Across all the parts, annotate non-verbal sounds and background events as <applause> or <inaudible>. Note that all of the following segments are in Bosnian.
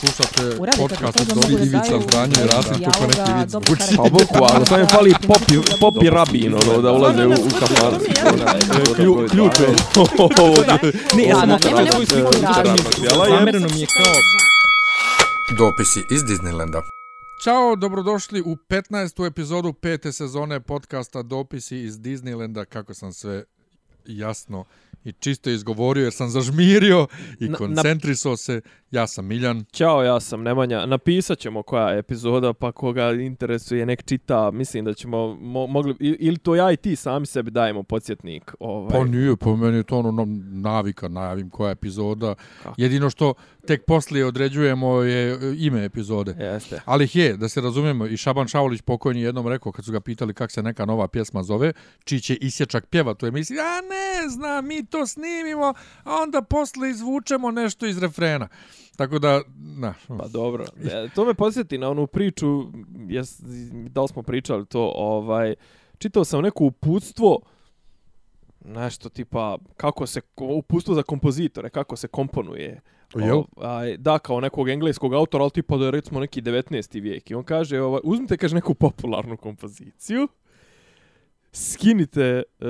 Slušate Uradite podcast to, od da Ivica Zdranje i Rasim neki vic dobro zvuči. karakter. Pa boku, ali sam je fali popi, popi rabin, ono, da ulaze u, u. Klju- Ključ je. Ne, ja sam svoju sliku. Zamereno mi je kao... Dopisi iz Disneylanda. Ćao, dobrodošli u 15. epizodu pete sezone podcasta Dopisi iz Disneylanda, kako sam sve jasno i čisto izgovorio jer sam zažmirio i Na- na- koncentrisao se. Ja sam Miljan. Ćao, ja sam Nemanja. Napisat ćemo koja je epizoda, pa koga interesuje, nek čita. Mislim da ćemo mo, mogli, ili to ja i ti sami sebi dajemo podsjetnik. Ovaj. Pa nije, po meni je to ono no- navika, najavim koja je epizoda. Kako? Jedino što tek poslije određujemo je ime epizode. Jeste. Ali je, da se razumijemo, i Šaban Šaulić pokojni jednom rekao, kad su ga pitali kak se neka nova pjesma zove, čiji će isječak pjeva tu emisiji, a ne znam, mi to snimimo, a onda posle izvučemo nešto iz refrena. Tako da, na, Pa dobro. To me podsjeti na onu priču, jes, da li smo pričali to, ovaj, čitao sam neko uputstvo, nešto tipa, kako se, uputstvo za kompozitore, kako se komponuje. Jel? Ovaj, da, kao nekog engleskog autora, ali tipa da je recimo neki 19. vijek. I on kaže, ovaj, uzmite, kaže, neku popularnu kompoziciju, skinite, e,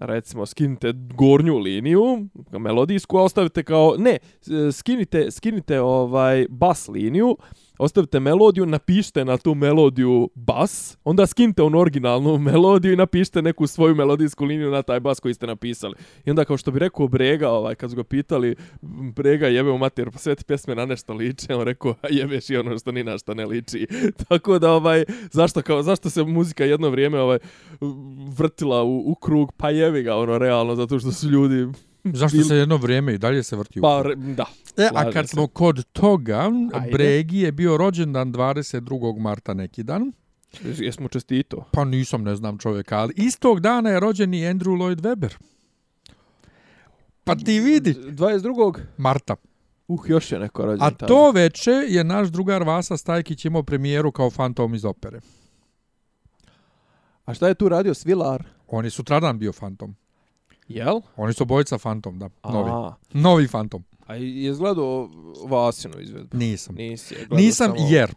recimo, skinite gornju liniju, melodijsku, a ostavite kao, ne, e, skinite, skinite ovaj bas liniju, ostavite melodiju, napišite na tu melodiju bas, onda skinite onu originalnu <laughs> melodiju i napišite neku svoju melodijsku liniju na taj bas koji ste napisali. I onda kao što bi rekao Brega, ovaj, kad su ga pitali, Brega jebe u mater, pa sve ti pjesme na nešto liče, on rekao, a jebeš i ono što ni na što ne liči. <laughs> Tako da, ovaj, zašto, kao, zašto se muzika jedno vrijeme ovaj, vrtila u, u krug, pa jevi ga, ono, realno, zato što su ljudi zašto se jedno vrijeme i dalje se vrti u Pa, re, da. E, a kad se. smo kod toga, Ajde. Bregi je bio rođendan 22. marta neki dan. Jesmo čestito. Pa nisam, ne znam čovjeka, ali istog dana je rođen i Andrew Lloyd Webber. Pa ti vidi, 22. Marta. Uh, još je neko rođen A tada. to veče je naš drugar Vasa Stajkić imao premijeru kao fantom iz opere. A šta je tu radio Svilar? On je sutradan bio fantom. Jel? Oni su bojica fantom, da. Novi. A, Novi fantom. a je gledao Vasinu izvedbu? Nisam. Nisi je Nisam samo- jer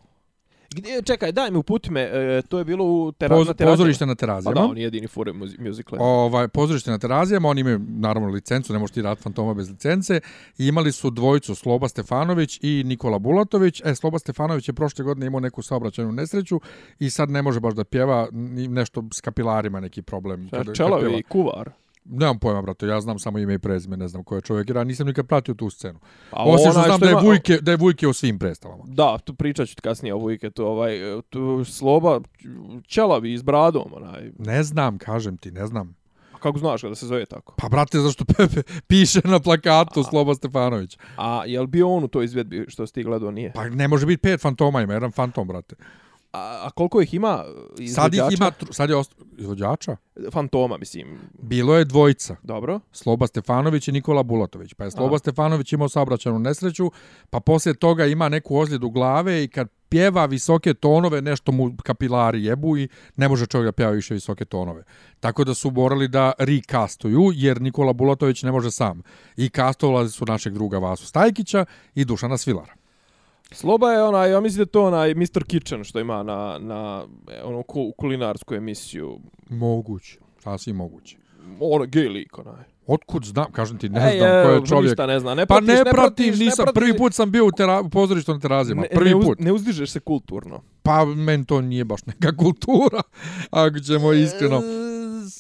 Gdje, čekaj, daj mi uputi me, e, to je bilo u tera, poz, na terazijama. pozorište na Pa da, terazijama. on je jedini fure muzi- musical. ovaj, pozorište na terazijama, oni imaju naravno licencu, ne možeš ti raditi fantoma bez licence. I imali su dvojicu, Sloba Stefanović i Nikola Bulatović. E, Sloba Stefanović je prošle godine imao neku saobraćajnu nesreću i sad ne može baš da pjeva nešto s kapilarima, neki problem. Šta, kad- kad Čelavi pjeva. i kuvar. Nemam pojma, brate, ja znam samo ime i prezime, ne znam ko je čovjek, jer ja nisam nikad pratio tu scenu. A Osim što znam da je, ima- Vujke, da je Vujke u svim predstavama. Da, tu pričat ću kasnije o Vujketu, ovaj, e, tu Sloba, Čelavi iz Bradom, onaj. Ne znam, kažem ti, ne znam. A kako znaš ga da se zove tako? Pa, brate, zašto Pepe piše na plakatu Sloba Stefanović? A je li bio on u toj izvedbi što si ti gledao, nije? Pa ne može biti pet fantoma, ima jedan fantom, brate. A, a koliko ih ima Sad ih izvođača? ima, sad je ost... izvođača? Fantoma, mislim. Bilo je dvojica. Dobro. Sloba Stefanović i Nikola Bulatović. Pa je Sloba A. Stefanović imao saobraćajnu nesreću, pa poslije toga ima neku ozljedu glave i kad pjeva visoke tonove, nešto mu kapilari jebu i ne može čovjek da pjeva više visoke tonove. Tako da su morali da recastuju, jer Nikola Bulatović ne može sam. I castovali su našeg druga Vasu Stajkića i Dušana Svilara. Sloba je onaj, ja mislim da to onaj Mr. Kitchen što ima na, na e, ku, kulinarsku emisiju. Moguće. Sasvim moguće. Ono, gej lik, onaj. Otkud znam, kažem ti, ne Ej, znam ko evo, je čovjek. Ništa ne zna. Ne Pa pratiš, ne ne pratim, pratiš, ne nisam, pratiš- prvi put sam bio u, tera, u pozorištu na terazijama, ne, prvi ne, uz, put. ne uzdižeš se kulturno. Pa men to nije baš neka <laughs> kultura, ako ćemo iskreno.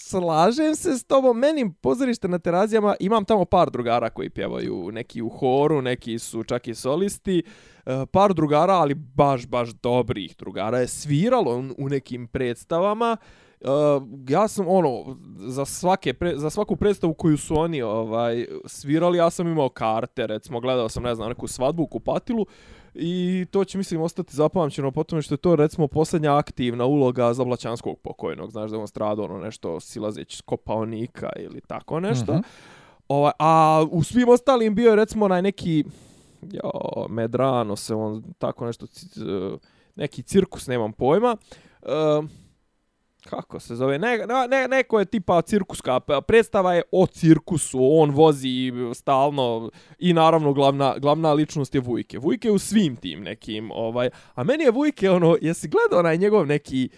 Slažem se s tobom. Meni pozorište na terazijama, imam tamo par drugara koji pjevaju, neki u horu, neki su čak i solisti. E, par drugara, ali baš, baš dobrih drugara je sviralo u- nekim predstavama. Uh, ja sam ono za svake pre, za svaku predstavu koju su oni ovaj svirali ja sam imao karte recimo gledao sam ne znam neku svadbu u Kupatilu i to će mislim ostati zapamćeno po tome što je to recimo posljednja aktivna uloga za Blaćanskog pokojnog. Znaš da je on stradao ono nešto silazeći s kopaonika ili tako nešto. Mhm. ovaj, a u svim ostalim bio je recimo onaj neki jo, Medrano se on tako nešto neki cirkus nemam pojma. Uh, kako se zove, ne, ne, neko je tipa cirkuska predstava je o cirkusu, on vozi stalno i naravno glavna, glavna ličnost je Vujke. Vujke je u svim tim nekim, ovaj, a meni je Vujke, ono, jesi gledao onaj njegov neki,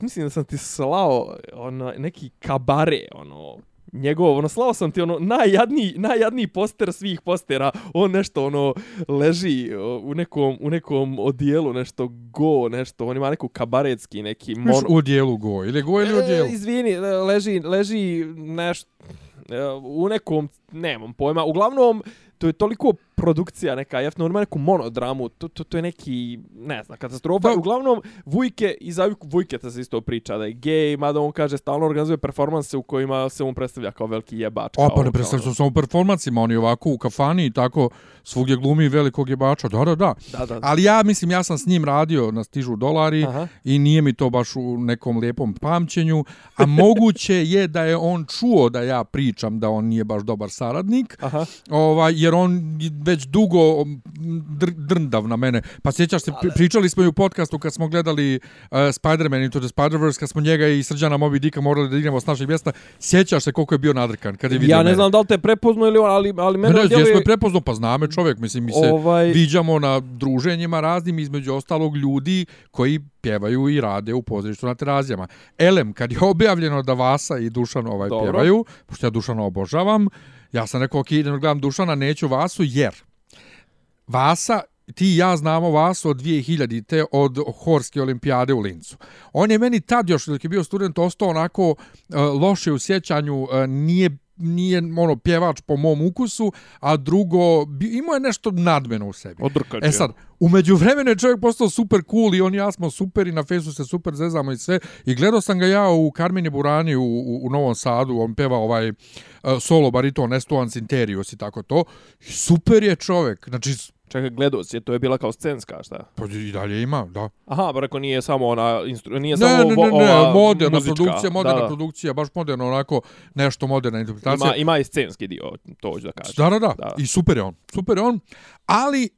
mislim da sam ti slao ono, neki kabare, ono, njegov, ono, slao sam ti ono najjadniji, najjadniji poster svih postera, on nešto ono leži u nekom, u nekom odijelu, nešto go, nešto, on ima neku kabaretski neki mon... u odijelu go, ili go ili u odijelu? E, izvini, leži, leži nešto, e, u nekom, nemam pojma, uglavnom, to je toliko produkcija neka jeftina, on ima neku monodramu, to, to, to je neki, ne znam, katastrofa. Da. Uglavnom, Vujke, iz Vujke se isto priča da je gej, mada on kaže stalno organizuje performanse u kojima se on predstavlja kao veliki jebač. O, pa ne predstavlja se samo performansima, on je ovako u kafani i tako svugdje glumi velikog jebača. Da, da, da, da, da. Ali ja mislim, ja sam s njim radio na stižu dolari Aha. i nije mi to baš u nekom lijepom pamćenju, a <laughs> moguće je da je on čuo da ja pričam da on nije baš dobar saradnik, Aha. Ovaj, jer on već dugo dr drndav na mene. Pa sjećaš se, pričali smo i u podcastu kad smo gledali uh, Spider-Man Into the Spider-Verse, kad smo njega i Srđana Moby Dicka morali da igramo s našeg mjesta. Sjećaš se koliko je bio nadrkan kad je vidio Ja ne mene. znam da li te prepoznao ili on, ali, ali mene... Ne, ne, djeluje... prepoznao, pa zname čovjek. Mislim, mi se ovaj... viđamo na druženjima raznim između ostalog ljudi koji pjevaju i rade u pozorištu na terazijama. Elem, kad je objavljeno da Vasa i Dušan ovaj Dobro. pjevaju, pošto ja Dušana obožavam, Ja sam rekao, ok, idem gledam Dušana, neću Vasu, jer Vasa, ti i ja znamo Vasu od 2000-te, od Horske olimpijade u Lincu. On je meni tad još, dok je bio student, ostao onako uh, loše u sjećanju, uh, nije nije ono pjevač po mom ukusu, a drugo imao je nešto nadmeno u sebi. Odrkač, e sad, umeđu vremenu je čovjek postao super cool i on i ja smo super i na fesu se super zezamo i sve. I gledao sam ga ja u Karmini Burani u, u, u Novom Sadu, on peva ovaj uh, solo bariton Estuans Interius i tako to. I super je čovjek, znači Čekaj, gledao si, to je bila kao scenska, šta? Pa i dalje ima, da. Aha, pa rekao nije samo ona, instru... nije ne, samo ne, ne, ne, ova moderna muzička. produkcija, moderna da, da. produkcija, baš moderno, onako, nešto moderna interpretacija. Ima, ima i scenski dio, to hoću da kažem. Da, da, da, da, i super je on, super je on, ali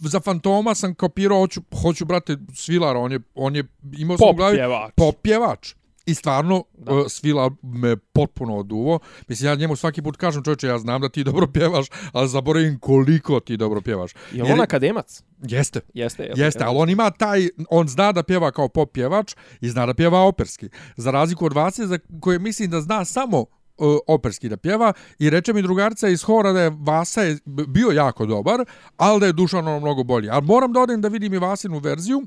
za Fantoma sam kopirao, hoću, hoću brate, Svilara, on je, on je imao pop glavi, pjevač. Pop pjevač. I stvarno, uh, svila me potpuno oduvo. Mislim, ja njemu svaki put kažem, čovječe, ja znam da ti dobro pjevaš, ali zaboravim koliko ti dobro pjevaš. Je on akademac? Jeste. Jeste, jeste, jeste, ali on ima taj, on zna da pjeva kao pop pjevač i zna da pjeva operski. Za razliku od vas, za koje mislim da zna samo uh, operski da pjeva i reče mi drugarca iz hora da je Vasa je bio jako dobar, ali da je Dušan ono mnogo bolji. Ali moram da odem da vidim i Vasinu verziju,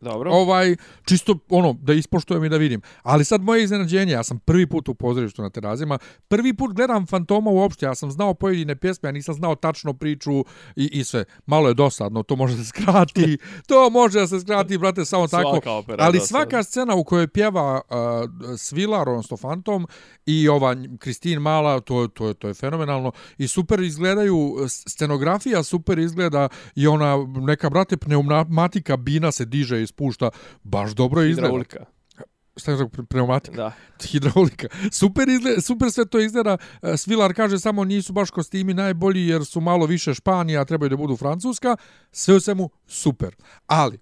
Dobro. Ovaj, čisto ono, da ispoštujem i da vidim. Ali sad moje iznenađenje, ja sam prvi put u pozorištu na terazima, prvi put gledam Fantoma uopšte, ja sam znao pojedine pjesme, ja nisam znao tačno priču i, i sve. Malo je dosadno, to može da se skrati, <laughs> to može da se skrati, brate, samo tako. Ali svaka scena u kojoj pjeva uh, Svilar, odnosno Fantom, i ova Kristin Mala, to, to, to je fenomenalno. I super izgledaju, scenografija super izgleda i ona neka, brate, pneumatika bina se diže i spušta, baš dobro izgleda. Hidraulika. Šta je pneumatika? Da. <laughs> Hidraulika. Super, izgleda, super sve to izgleda. E, Svilar kaže samo nisu baš kostimi najbolji jer su malo više Španija, trebaju da budu Francuska. Sve u svemu super. Ali,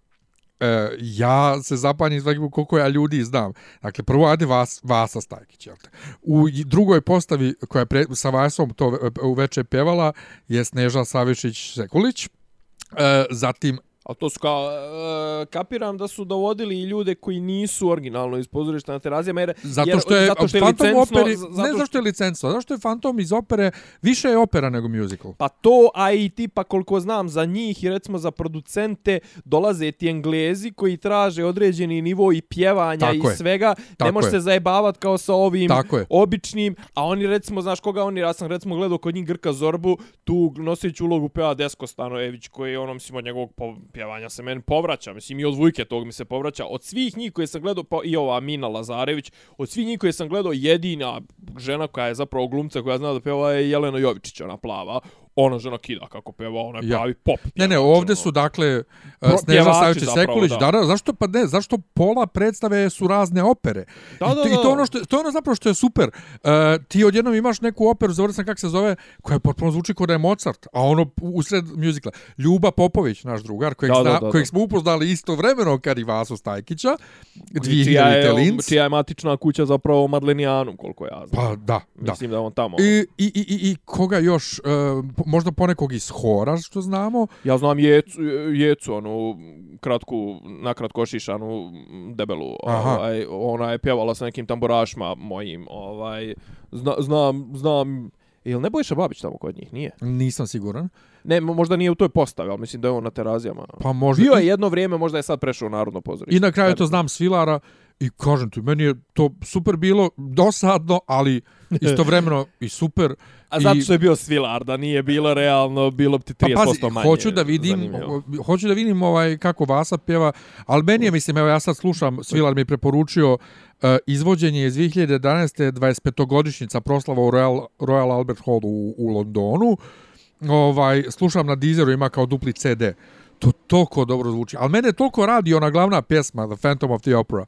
e, ja se zapanjim svaki koliko ja ljudi znam. Dakle, prvo ajde vas, Vasa Stajkić. Jel te? U drugoj postavi koja je pre, sa Vasom to u veče pevala je Sneža Savišić Sekulić. E, zatim A to su kao, e, kapiram da su dovodili ljude koji nisu originalno iz pozorišta na terazijama, jer, zato što je, zato što je Phantom licencno, operi, zato ne zašto je licencno, zato što je Phantom iz opere, više je opera nego musical. Pa to, a i tipa koliko znam, za njih i recimo za producente dolaze ti englezi koji traže određeni nivo i pjevanja Tako i je. svega, Tako ne može se zajebavati kao sa ovim običnim, a oni recimo, znaš koga oni, ja sam recimo gledao kod njih Grka Zorbu, tu nosići ulogu peva Desko Stanojević, koji je ono, mislim, od njegovog pjevanja se meni povraća, mislim i od Vujke tog mi se povraća. Od svih njih koje sam gledao, pa i ova Mina Lazarević, od svih njih koje sam gledao, jedina žena koja je zapravo glumca koja zna da pjeva je Jelena Jovičić, ona plava ona žena kida kako peva, ona je Ja. pravi pop. Ne, ne, pjevač, ovdje ono. su dakle Pro- Pro, Sneža Savić zapravo, Sekulić, da. da. da, zašto pa ne, zašto pola predstave su razne opere. Da, I, da, to, I da. to ono što to ono zapravo što je super. Uh, ti odjednom imaš neku operu, zaboravio sam kako se zove, koja potpuno zvuči kao da je Mozart, a ono usred mjuzikla. Ljuba Popović, naš drugar, kojeg, Da, zna, da, da, da. kojeg smo upoznali istovremeno kad i Vasu Stajkića, I čija 2000 je, Linz. čija je matična kuća zapravo Madlenijanu, koliko ja znam. Pa da, da. Mislim da on tamo. I, i, i, i, i koga još, uh, možda ponekog iz hora, što znamo, Ja znam Jecu, Jecu onu kratku, nakratko ošišanu debelu. Aha. Ovaj, ona je pjevala sa nekim tamburašima mojim. Ovaj, zna, znam, znam, Jel ne Bojša Babić tamo kod njih? Nije. nisam siguran. Ne, mo- možda nije u toj postavi, ali mislim da je on na terazijama. Pa možda... Bio je jedno vrijeme, možda je sad prešao u Narodno pozorište. I na kraju to znam Svilara i kažem ti, meni je to super bilo, dosadno, ali <laughs> istovremeno i super. A zato što je bio Svilar, da nije bilo realno, bilo bi ti 30% Pa pazi, manje. hoću da vidim, zanimljivo. hoću da vidim ovaj kako Vasa pjeva, ali meni je, mislim, evo ja sad slušam, Svilar mi je preporučio uh, izvođenje iz 2011. 25-godišnjica proslava u Royal, Royal Albert Hall u, u Londonu. Ovaj, slušam na Deezeru, ima kao dupli CD. To toliko dobro zvuči. Ali mene toliko radi ona glavna pjesma, The Phantom of the Opera.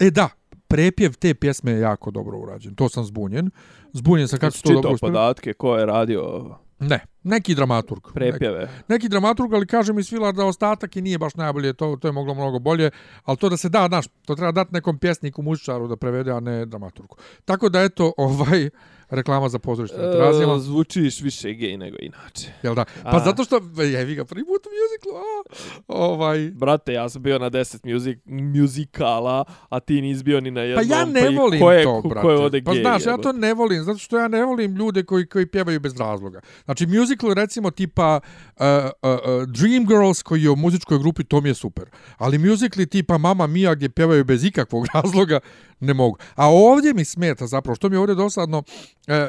E da, prepjev te pjesme je jako dobro urađen. To sam zbunjen. Zbunjen sam kako to dobro uspjeli. podatke ko je radio Ne, neki dramaturg. Neki, prepjeve. neki dramaturg, ali kaže mi Svilar da ostatak i nije baš najbolje, to, to je moglo mnogo bolje, ali to da se da, znaš, to treba dati nekom pjesniku, muzičaru da prevede, a ne dramaturgu. Tako da, eto, ovaj, reklama za pozorište na terazijama, E, zvučiš više gej nego inače. jel da? Pa a. zato što, jevi ga, prvi put u mjuziklu, a, ovaj, Brate, ja sam bio na 10 music, muzikala, a ti nis bio ni na Pa jednom. ja ne i volim ko je, to, brate. Ko je ovdje pa gej? znaš, ja to ne volim, zato što ja ne volim ljude koji, koji pjevaju bez razloga. Znači, musical, recimo, tipa uh, uh, uh, Dreamgirls, koji je u muzičkoj grupi, to mi je super. Ali musicali tipa Mama Mia, gdje pjevaju bez ikakvog <laughs> razloga, ne mogu. A ovdje mi smeta zapravo, što mi je ovdje dosadno, uh,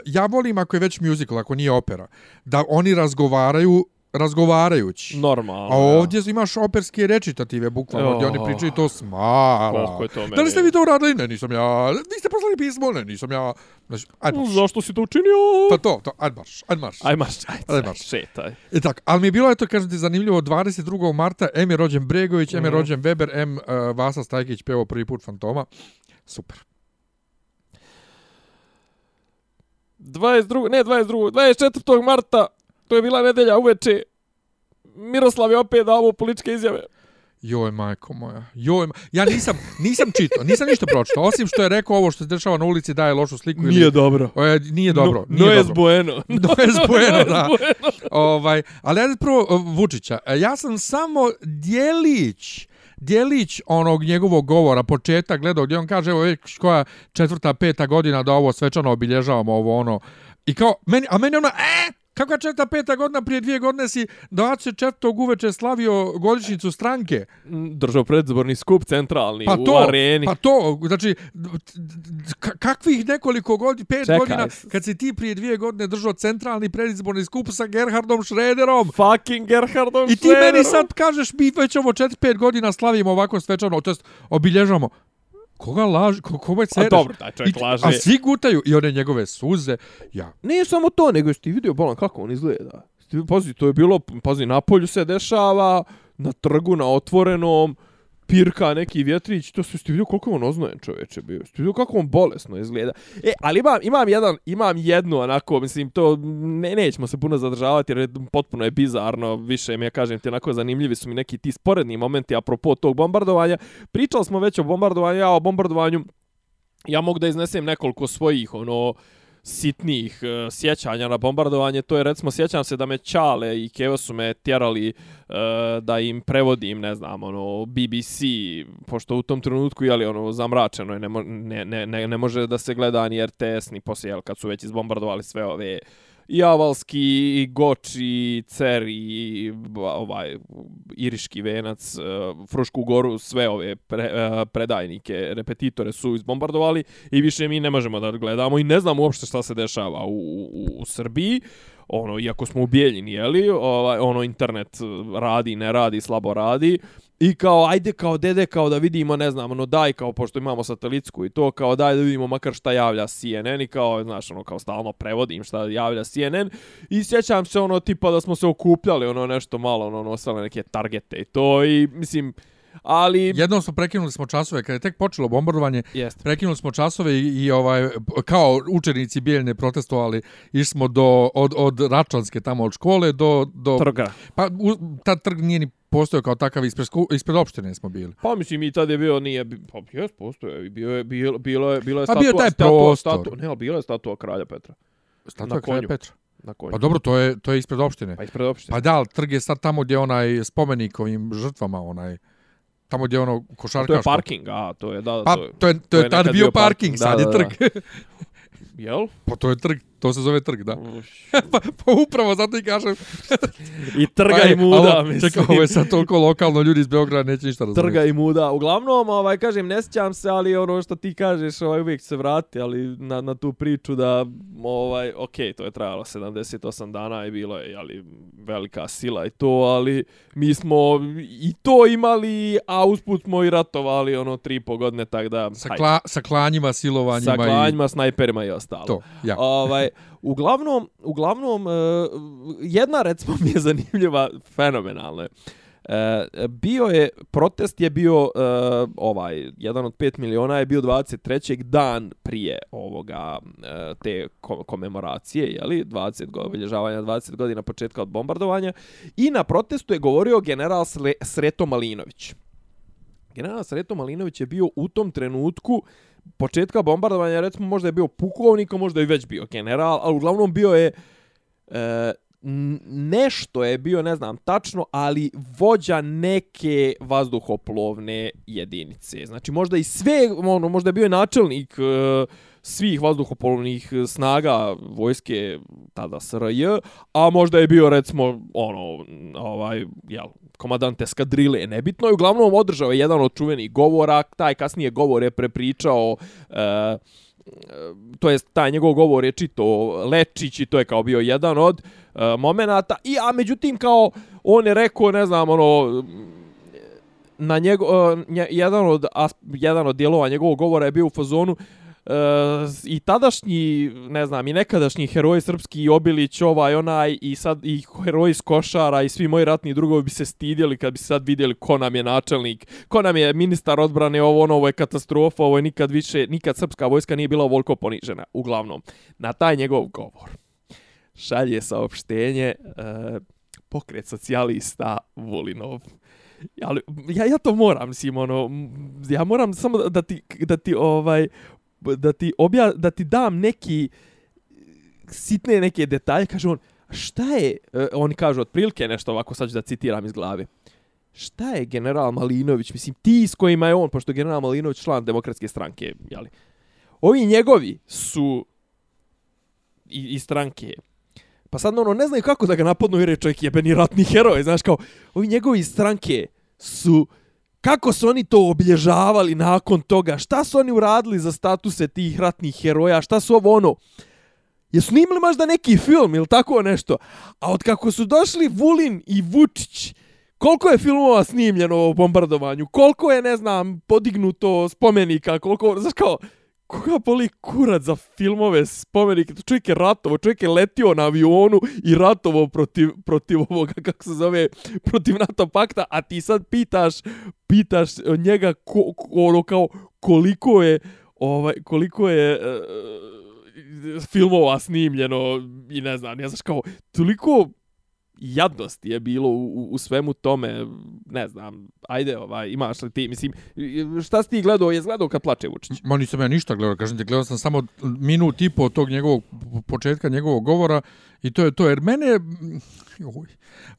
ja volim ako je već musical, ako nije opera, da oni razgovaraju razgovarajući. Normalno. A ja. ovdje imaš operske rečitative, bukvalno, gdje oni Oh. pričaju to smala. Koliko je to meni. Da li ste vi to uradili? Ne, nisam ja. Niste poslali pismo? Ne, nisam ja. Znači, ajde marš. Zašto si to učinio? Pa to, to, ajde marš, ajde marš. Aj marš, aj, Ajde aj, marš. šetaj. E tak, ali mi je bilo, eto, kažem ti, zanimljivo, 22. marta, M je rođen Bregović, M je Mhm. rođen Weber, M uh, Vasa Stajkić pevao prvi put Fantoma. Super. 22. Ne, 22. 24. marta, to je bila nedelja uveče, Miroslav je opet dao političke izjave. Joj, majko moja. Joj, ma... ja nisam, nisam čitao, nisam ništa pročitao, osim što je rekao ovo što se dešava na ulici daje lošu sliku. Nije dobro. O, je, nije dobro. No, nije no es dobro. bueno. <laughs> No es bueno, da. No es bueno. ovaj, ali ajde prvo Vučića. E, Ja sam samo dijelić dijelić onog njegovog govora, početak gledao gdje on kaže, evo već koja četvrta, peta godina da ovo svečano obilježavamo, ovo ono. I kao, meni, a meni ono, e, kakva četvrta, peta godina, prije dvije godine si 24. uveče slavio godišnjicu stranke. Držao predzborni skup centralni Pa u to, areni. pa to, znači, kakvih nekoliko godina, pet Čekaj. godina, kad si ti prije dvije godine držao centralni predizborni skup sa Gerhardom Schrederom, Fucking Gerhardom I ti Schrederom. meni sad kažeš, mi već ovo 4-5 godina slavimo ovako svečano, to jest obilježamo. Koga laži, ko, kome A cereš? dobro, taj čovjek laže. a svi gutaju i one njegove suze. Ja, Nije samo to, nego jesi ti vidio bolan kako on izgleda. Pazi, to je bilo, pazi, na polju se dešava, na trgu, na otvorenom, pirka neki vjetrić, to su ste vidio koliko je on oznojen čovječe bio. ste vidio kako on bolesno izgleda. E, ali imam, imam, jedan, imam jednu onako, mislim, to ne, nećemo se puno zadržavati jer je potpuno je bizarno, više mi ja kažem ti, onako zanimljivi su mi neki ti sporedni momenti apropo tog bombardovanja. Pričali smo već o bombardovanju, ja o bombardovanju ja mogu da iznesem nekoliko svojih ono sitnih uh, e, sjećanja na bombardovanje, to je recimo sjećam se da me Čale i Keva su me tjerali uh, da im prevodim, ne znam, ono BBC, pošto u tom trenutku je li ono zamračeno je, ne, ne, ne, ne, može da se gleda ni RTS ni poslije, jel, kad su već izbombardovali sve ove i Avalski, i Goč, i Cer, i ovaj, Iriški venac, e, Frušku goru, sve ove pre, e, predajnike, repetitore su izbombardovali i više mi ne možemo da gledamo i ne znamo uopšte šta se dešava u, u, u Srbiji. Ono, iako smo u Bijeljini, jeli, ovaj, ono, internet radi, ne radi, slabo radi. I kao, ajde kao dede, kao da vidimo, ne znam, ono, daj kao, pošto imamo satelitsku i to, kao daj da vidimo makar šta javlja CNN i kao, znaš, ono, kao stalno prevodim šta javlja CNN. I sjećam se, ono, tipa da smo se okupljali, ono, nešto malo, ono, nosile neke targete i to i, mislim, ali... Jednom smo prekinuli smo časove, kada je tek počelo bombardovanje, Jest. prekinuli smo časove i, i ovaj, kao učenici bijeljne protestovali, išli smo do, od, od Račanske tamo od škole do... do Trga. Pa u, ta trg nije ni postojao kao takav ispred, ispred opštine smo bili. Pa mislim i tad je bio nije pa jes postoje bio je bilo bilo je bilo je Pa statua bio taj statua, prostor. statua, ne, ali bila je statua kralja Petra Statua Na kralja konju. Petra. na konju. Pa dobro, to je, to je ispred opštine. pa ispred opštine. Pa da, ali trg je sad tamo gdje je onaj spomenik ovim žrtvama, onaj, tamo gdje je ono košarkaško. to je parking, a to je da, Pa, to je. to je, to je, je tad bio parking, parking, sad da, je da, trg. <laughs> Jel? pa to je trg, to se zove trg, da. <laughs> pa, pa upravo zato i kažem. <laughs> I trga pa, i muda, alo, mislim. Čekaj, ovo je sad toliko lokalno, ljudi iz Beograda neće ništa razumjeti. Trga i muda. Uglavnom, ovaj, kažem, ne sjećam se, ali ono što ti kažeš, ovaj, uvijek se vrati, ali na, na tu priču da, ovaj, ok, to je trajalo 78 dana i bilo je, ali velika sila i to, ali mi smo i to imali, a usput smo i ratovali, ono, tri i po godine, tak da, Sa, hajde. kla, sa klanjima, silovanjima sa klanjima, snajperima i ostalo. i to. Ja. Ovaj, uglavnom, uglavnom, uh, jedna recimo mi je zanimljiva, fenomenalna. Uh, bio je, protest je bio, uh, ovaj, jedan od 5 miliona je bio 23. dan prije ovoga, uh, te komemoracije, komemoracije, jeli, 20 godina obilježavanja 20 godina početka od bombardovanja, i na protestu je govorio general Sle Sreto Malinović. General Sreto Malinović je bio u tom trenutku početka bombardovanja, recimo možda je bio pukovnik, a možda je već bio general, ali uglavnom bio je e, nešto je bio, ne znam tačno, ali vođa neke vazduhoplovne jedinice. Znači možda i sve, ono, možda je bio i načelnik e, svih vazduhopolovnih e, snaga vojske tada SRJ, a možda je bio recimo ono ovaj jel komadant eskadrile, nebitno je uglavnom održao je jedan od čuvenih govora, taj kasnije govor je prepričao e, e, to jest taj njegov govor je čito Lečić i to je kao bio jedan od uh, momenata i a međutim kao on je rekao ne znam ono na njego, uh, nje, jedan od as, jedan od dijelova njegovog govora je bio u fazonu Uh, E, i tadašnji, ne znam, i nekadašnji heroji srpski i Obilić, ovaj, onaj, i sad i heroji iz Košara i svi moji ratni drugovi bi se stidjeli kad bi se sad vidjeli ko nam je načelnik, ko nam je ministar odbrane, ovo, ono, ovo je katastrofa, ovo je nikad više, nikad srpska vojska nije bila ovoliko ponižena, uglavnom. Na taj njegov govor šalje saopštenje uh, pokret socijalista Volinov ali ja ja to moram mislim ono ja moram samo da ti da ti ovaj da ti obja da ti dam neki sitne neke detalje kaže on šta je? Uh, oni kažu otprilike nešto ovako sad ću da citiram iz glave. Šta je general Malinović? Mislim ti s kojima je on pošto je general Malinović član demokratske stranke jeli ovi njegovi su i, i stranke. Pa sad ono ne znaju kako da ga napadnu jer je čovjek jebeni ratni heroj znaš kao ovi njegovi iz stranke su kako su oni to obilježavali nakon toga, šta su oni uradili za statuse tih ratnih heroja, šta su ovo ono, Je snimili možda neki film ili tako nešto, a od kako su došli Vulin i Vučić, koliko je filmova snimljeno o bombardovanju, koliko je, ne znam, podignuto spomenika, koliko, znaš kao, koga boli kurac za filmove spomenike, čovjek je ratovo, čovjek je letio na avionu i ratovo protiv, protiv ovoga, <laughs> kako se zove, protiv NATO pakta, a ti sad pitaš, pitaš njega ko, ko, ono kao koliko je, ovaj, koliko je uh, filmova snimljeno i ne znam, ja znaš kao, toliko jadnosti je bilo u, u svemu tome, ne znam, ajde, ovaj, imaš li ti, mislim, šta si ti gledao, je gledao kad plače Vučić? Ma nisam ja ništa gledao, kažem ti, gledao sam samo minut i po tog njegovog, početka njegovog govora i to je to, jer mene, uj,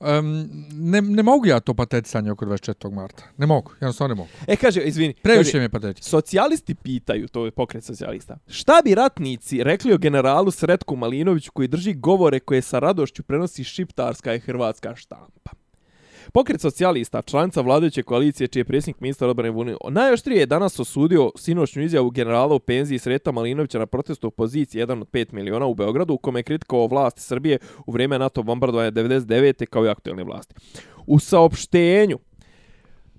um, ne, ne mogu ja to patetisanje oko 24. marta, ne mogu, jednostavno ne mogu. E, kaže, izvini. Previše kaže, mi je patetika. Socijalisti pitaju, to je pokret socijalista, šta bi ratnici rekli o generalu Sretku Malinoviću koji drži govore koje sa radošću prenosi šiptarska i hrvatska štampa? Pokret socijalista, članica vladajuće koalicije, čiji je predsjednik ministar obrane Vulin, najoštrije je danas osudio sinoćnju izjavu generala u penziji Sreta Malinovića na protestu opoziciji 1 od 5 miliona u Beogradu, u kome je kritikovao vlast Srbije u vrijeme NATO bombardovanja 99. kao i aktualne vlasti. U saopštenju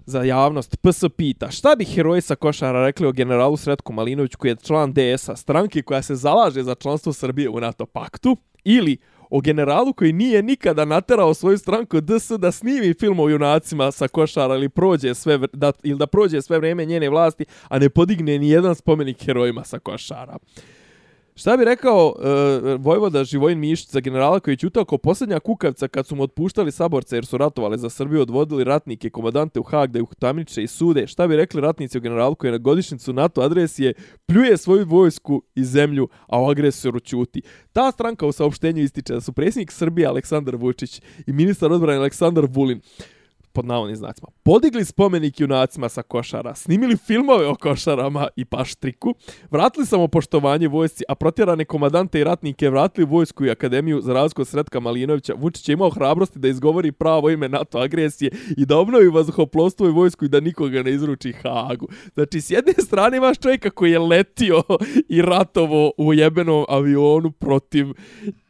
za javnost. PS pita, šta bi heroji sa košara rekli o generalu Sretku Malinoviću koji je član DS-a, stranke koja se zalaže za članstvo Srbije u NATO paktu? Ili o generalu koji nije nikada naterao svoju stranku DS da snimi film o junacima sa košara ili prođe sve da ili da prođe sve vrijeme njene vlasti, a ne podigne ni jedan spomenik herojima sa košara. Šta bi rekao uh, Vojvoda Živojin Mišić za generala koji je čutao kao posljednja kukavca kad su mu otpuštali saborce jer su ratovali za Srbiju, odvodili ratnike, komadante u Hag da ih tamniče i sude. Šta bi rekli ratnici o generalu koji je na godišnicu NATO adresije pljuje svoju vojsku i zemlju, a o agresoru čuti. Ta stranka u saopštenju ističe da su predsjednik Srbije Aleksandar Vučić i ministar odbrane Aleksandar Vulin pod navodnim znacima. Podigli spomenik junacima sa košara, snimili filmove o košarama i paštriku, vratili samo poštovanje vojsci, a protjerane komadante i ratnike vratili vojsku i akademiju za razliku od Sretka Malinovića. Vučić je imao hrabrosti da izgovori pravo ime NATO agresije i da obnovi vazduhoplovstvo i vojsku i da nikoga ne izruči Hagu. Znači, s jedne strane imaš čovjeka koji je letio i ratovo u jebenom avionu protiv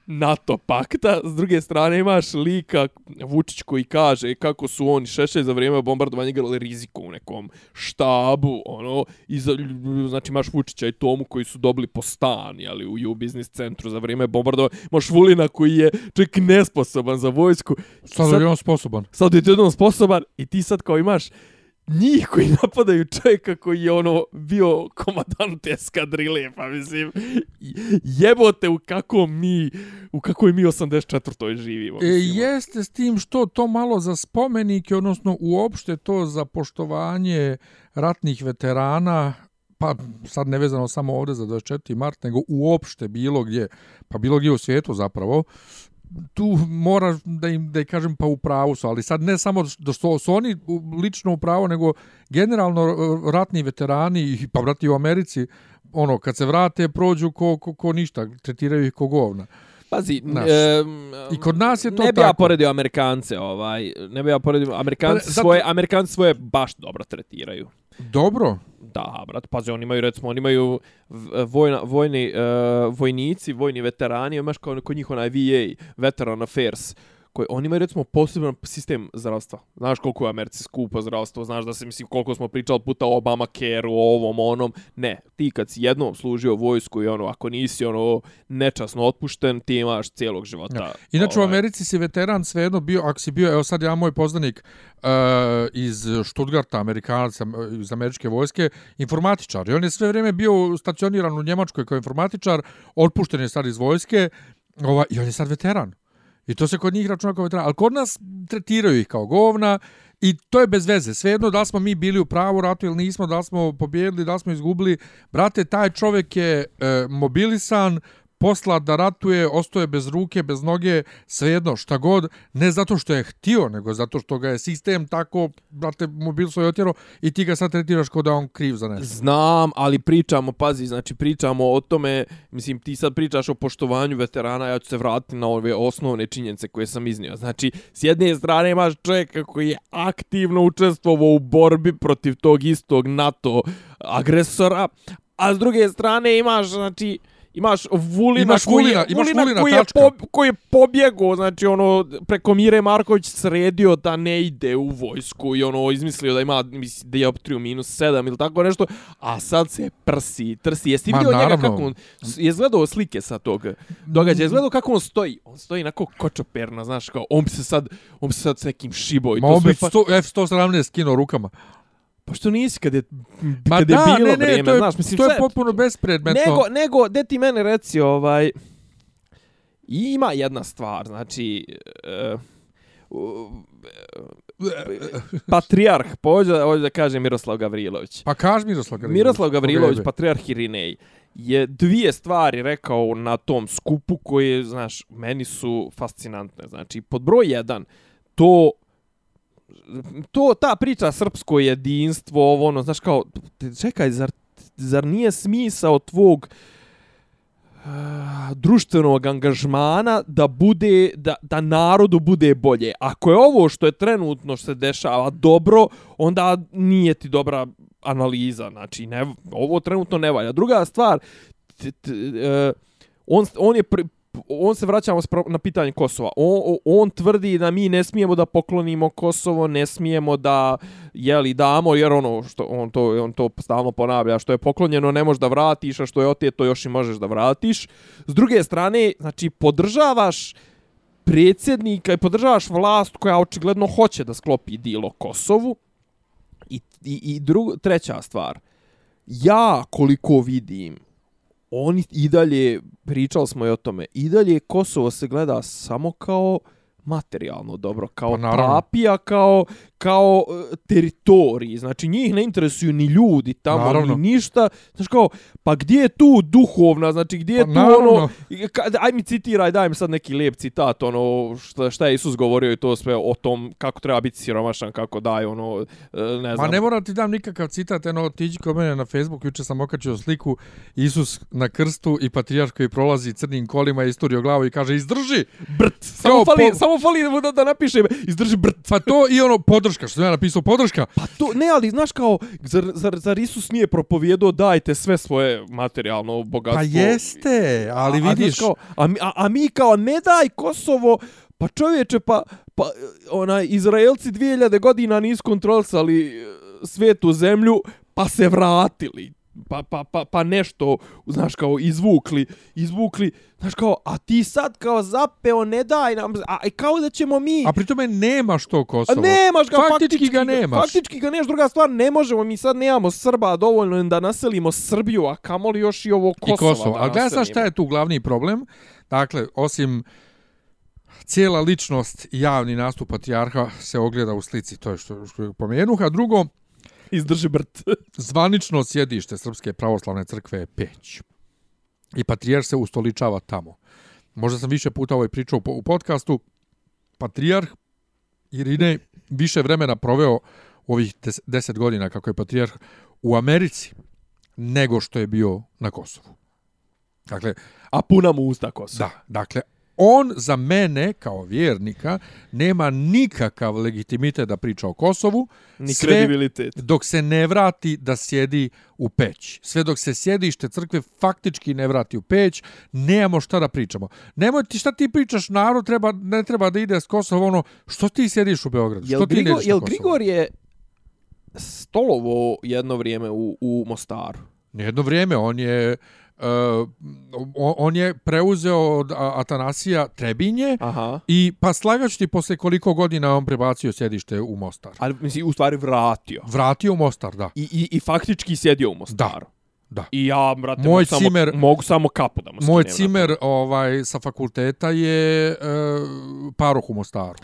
NATO pakta, s druge strane imaš lika Vučić koji kaže kako su oni šeše za vrijeme bombardovanja igrali riziku u nekom štabu, ono, i za, znači imaš Vučića i Tomu koji su dobili po stan, jeli, u U biznis centru za vrijeme bombardovanja, imaš Vulina koji je čovjek nesposoban za vojsku. Sad, sad je on sposoban. Sad je on sposoban i ti sad kao imaš njih koji napadaju čovjeka koji je ono bio komadant eskadrile, pa mislim, jebote u kako mi, u kakvoj mi 84. živimo. E, jeste s tim što to malo za spomenike, odnosno uopšte to za poštovanje ratnih veterana, pa sad nevezano samo ovdje za 24. mart, nego uopšte bilo gdje, pa bilo gdje u svijetu zapravo, tu mora da im da im kažem pa u pravu su, ali sad ne samo da su, su oni lično u pravu, nego generalno e, ratni veterani, pa vrati u Americi, ono, kad se vrate, prođu ko, ko, ko ništa, tretiraju ih ko govna. Pazi, e, i kod nas je to ne tako. Ne bi ja poredio Amerikance, ovaj, ne bi ja poredio Amerikanci, pa, svoje, Amerikanci svoje baš dobro tretiraju. Dobro? Da, brat, pazi, oni imaju, recimo, oni imaju vojna, vojni, uh, vojnici, vojni veterani, imaš kao kod njih onaj VA, Veteran Affairs, koji oni imaju recimo poseban sistem zdravstva. Znaš koliko je Americi skupo zdravstvo, znaš da se mislim koliko smo pričali puta o Obama care o ovom onom. Ne, ti kad si jednom služio vojsku i ono ako nisi ono nečasno otpušten, ti imaš cijelog života. Ja. Inače ovaj. u Americi si veteran svejedno bio, ako si bio, evo sad ja moj poznanik uh, iz Stuttgarta, Amerikanac iz američke vojske, informatičar. I on je sve vrijeme bio stacioniran u Njemačkoj kao informatičar, otpušten je sad iz vojske, Ova, I on je sad veteran. I to se kod njih računa kao veterana. Ali kod nas tretiraju ih kao govna i to je bez veze. Svejedno da smo mi bili u pravu ratu ili nismo, da smo pobjedili, da smo izgubili. Brate, taj čovjek je e, mobilisan, posla da ratuje, ostoje bez ruke, bez noge, svejedno, šta god, ne zato što je htio, nego zato što ga je sistem tako, brate, mobil svoj otjero i ti ga sad tretiraš kao da on kriv za nešto. Znam, ali pričamo, pazi, znači pričamo o tome, mislim, ti sad pričaš o poštovanju veterana, ja ću se vratiti na ove osnovne činjenice koje sam iznio. Znači, s jedne strane imaš čovjeka koji je aktivno učestvovao u borbi protiv tog istog NATO agresora, a s druge strane imaš, znači, imaš Vulina, imaš koji, Vulina, imaš Vulina Vulina, koji, je po, koji je pobjegao, znači ono, preko Mire Marković sredio da ne ide u vojsku i ono, izmislio da ima misli, dioptriju minus 7 ili tako nešto, a sad se prsi, trsi. Jesi vidio njega kako on, je gledao slike sa tog događaja, je gledao kako on stoji, on stoji onako kočoperno, znaš, kao, on bi se sad, on bi se sad s nekim šibo i Ma to on bi F-117 kino rukama. Pa što nisi kad je, Ma kad da, je bilo ne, ne, vrijeme, to je, znaš, mislim, to je potpuno bespredmetno. Nego, nego, de ti mene reci, ovaj, ima jedna stvar, znači, uh, uh, patrijarh, pođe, hoće da kaže Miroslav Gavrilović. Pa kaži Miroslav Gavrilović. Miroslav Gavrilović, patrijarh Irinej, je dvije stvari rekao na tom skupu koje, znaš, meni su fascinantne. Znači, pod broj jedan, to to ta priča srpsko jedinstvo ovo ono znaš kao čekaj zar zar nije smisao tvog uh, društvenog angažmana da bude da, da narodu bude bolje? Ako je ovo što je trenutno što se dešava dobro onda nije ti dobra analiza znači ne ovo trenutno ne valja. Druga stvar t, t, uh, on on je on se vraćamo na pitanje Kosova. On, on tvrdi da mi ne smijemo da poklonimo Kosovo, ne smijemo da jeli damo jer ono što on to on to stalno ponavlja što je poklonjeno ne možeš da vratiš, a što je oteto još i možeš da vratiš. S druge strane, znači podržavaš predsjednika i podržavaš vlast koja očigledno hoće da sklopi dilo Kosovu. I, i, i druga, treća stvar, ja koliko vidim, oni i dalje, pričali smo i o tome, i dalje Kosovo se gleda samo kao materijalno dobro, kao pa, papija, kao, kao uh, teritoriji. Znači, njih ne interesuju ni ljudi tamo, naravno. ni ništa. Znači, kao, pa gdje je tu duhovna, znači, gdje je pa, tu naravno. ono... Aj mi citiraj, daj mi sad neki lijep citat, ono, šta, šta je Isus govorio i to sve o tom kako treba biti siromašan, kako daj, ono, e, ne znam. Ma ne moram ti dam nikakav citat, eno, tiđi kod mene na Facebook, juče sam okačio sliku Isus na krstu i patrijarh koji prolazi crnim kolima i isturio glavu i kaže, izdrži! Brt! Samo fali, po... samo fali da, da napiše, izdrži brt! Pa to i ono, podrška, što sam ja napisao podrška. Pa to, ne, ali znaš kao, zar, zar, zar Isus nije propovjedao dajte sve svoje materijalno bogatstvo? Pa jeste, ali a, vidiš... A, kao, a, a, a mi kao, ne daj Kosovo, pa čovječe, pa, pa onaj, Izraelci 2000 godina nisu kontrolisali e, svetu zemlju, pa se vratili pa, pa, pa, pa nešto, znaš, kao izvukli, izvukli, znaš, kao, a ti sad kao zapeo, ne daj nam, a kao da ćemo mi... A pri tome nemaš to Kosovo. A nemaš ga, faktički, faktički ga nemaš. Faktički ga nemaš, druga stvar, ne možemo, mi sad nemamo Srba dovoljno da naselimo Srbiju, a kamoli još i ovo Kosovo. I Kosovo, a gledaj šta je tu glavni problem, dakle, osim cijela ličnost i javni nastup patrijarha se ogleda u slici, to je što, što je pomenuh, a drugo, Izdrži brt. <laughs> Zvanično sjedište Srpske pravoslavne crkve je Peć. I patrijar se ustoličava tamo. Možda sam više puta ovaj pričao u podcastu. Patrijarh Irine više vremena proveo u ovih deset godina kako je patrijarh u Americi nego što je bio na Kosovu. Dakle, a puna mu usta Kosova. Da, dakle, on za mene kao vjernika nema nikakav legitimitet da priča o Kosovu ni sve kredibilitet. dok se ne vrati da sjedi u peć. Sve dok se sjedište crkve faktički ne vrati u peć nemamo šta da pričamo. Nemoj ti šta ti pričaš narod treba ne treba da ide s Kosova ono što ti sjediš u Beogradu? Jel što ti Grigor, jel Grigor je stolovo jedno vrijeme u, u Mostaru? Jedno vrijeme on je Uh, on je preuzeo od Atanasija Trebinje Aha. i pa slagaću ti posle koliko godina on prebacio sjedište u Mostar. Ali misli, u stvari vratio. Vratio u Mostar, da. I, i, i faktički sjedio u Mostaru. Da. Da. I ja, brate, moj mogu, cimer, samo, mogu samo kapu da mu Moj cimer ovaj, sa fakulteta je uh, paroh u Mostaru.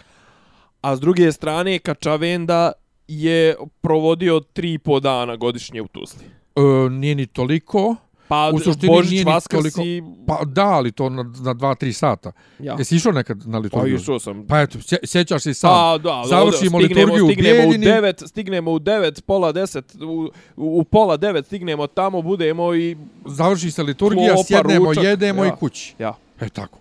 A s druge strane, Kačavenda je provodio tri po dana godišnje u Tuzli. Uh, nije ni toliko. Pa u suštini Božić, nije Vaskrs i... Pa da, ali to na, na 2-3 sata. Ja. Jesi išao nekad na liturgiju? Pa išao sam. Pa eto, sjećaš se sam. Pa da, Završimo ovdje, stignemo, liturgiju stignemo u 9, stignemo u 9, pola 10, u, u pola 9 stignemo tamo, budemo i... Završi se liturgija, klopa, sjednemo, ručak. jedemo ja. i kući. Ja. E tako.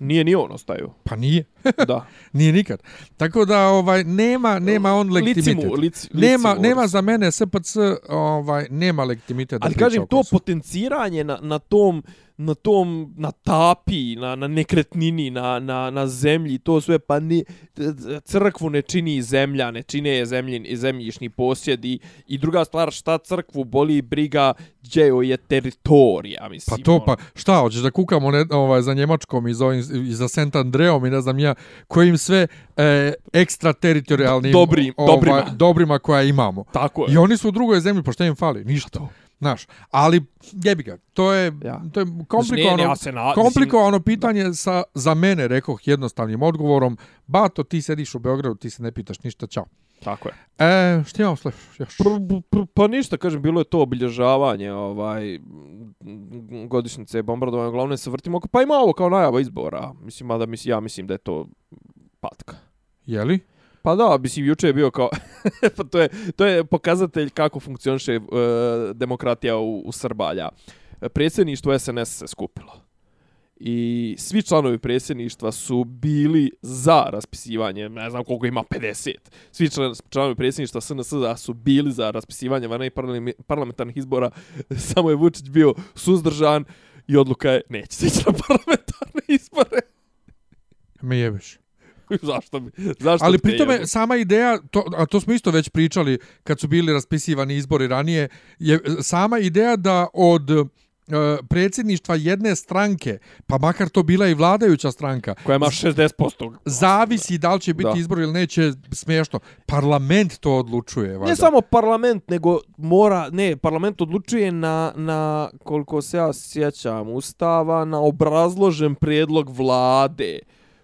Nije ni on ostaju. Pa nije. <laughs> da. nije nikad. Tako da ovaj nema nema on legitimitet. Licimu, lici, nema licimu, nema za mene SPC ovaj nema legitimitet Ali kažem to potenciranje na na tom na tom na tapi na na nekretnini na na na zemlji to sve pa ni crkvu ne čini zemlja ne čine je zemljin i zemljišni posjedi i druga stvar šta crkvu boli briga gdje je teritorija mislim pa to pa ono. šta hoćeš da kukamo ne, ovaj za njemačkom i za ovim, i za Sent Andreom i ne znam ja kojim sve e, ekstrateritorijalnim dobrim ovaj, dobrima. dobrima koja imamo. Tako je. I oni su u drugoj zemlji pa šta im fali? Ništa. To. Znaš, ali jebi ga, to je, ja. to je komplikovano, ja na, komplikovano mislim... pitanje sa, za mene, rekoh jednostavnim odgovorom, Bato, ti sediš u Beogradu, ti se ne pitaš ništa, čao. Tako je. E, što imamo još? Pr, pr, pa ništa, kažem, bilo je to obilježavanje ovaj, godišnjice bombardovanja, glavne se vrtimo, pa ima ovo kao najava izbora. Mislim, da mislim, ja mislim da je to patka. Jeli? Pa da, mislim, juče je bio kao... <laughs> pa to je, to je pokazatelj kako funkcioniše uh, demokratija u, u Srbalja. Predsjedništvo SNS se skupilo. I svi članovi predsjedništva su bili za raspisivanje, ne znam koliko ima, 50. Svi članovi predsjedništva SNS su bili za raspisivanje vana i parlamentarnih izbora. <laughs> Samo je Vučić bio suzdržan i odluka je neće se ići na <laughs> parlamentarne izbore. Me jebeš. <laughs> zašto bi? Zašto Ali te pri tome jebe? sama ideja, to, a to smo isto već pričali kad su bili raspisivani izbori ranije, je sama ideja da od e, predsjedništva jedne stranke, pa makar to bila i vladajuća stranka, koja ima 60%. zavisi da li će biti Da. izbor ili neće, smiješno. Parlament to odlučuje. Valjda. Ne samo parlament, nego mora, ne, parlament odlučuje na, na koliko se ja sjećam, ustava, na obrazložen prijedlog vlade.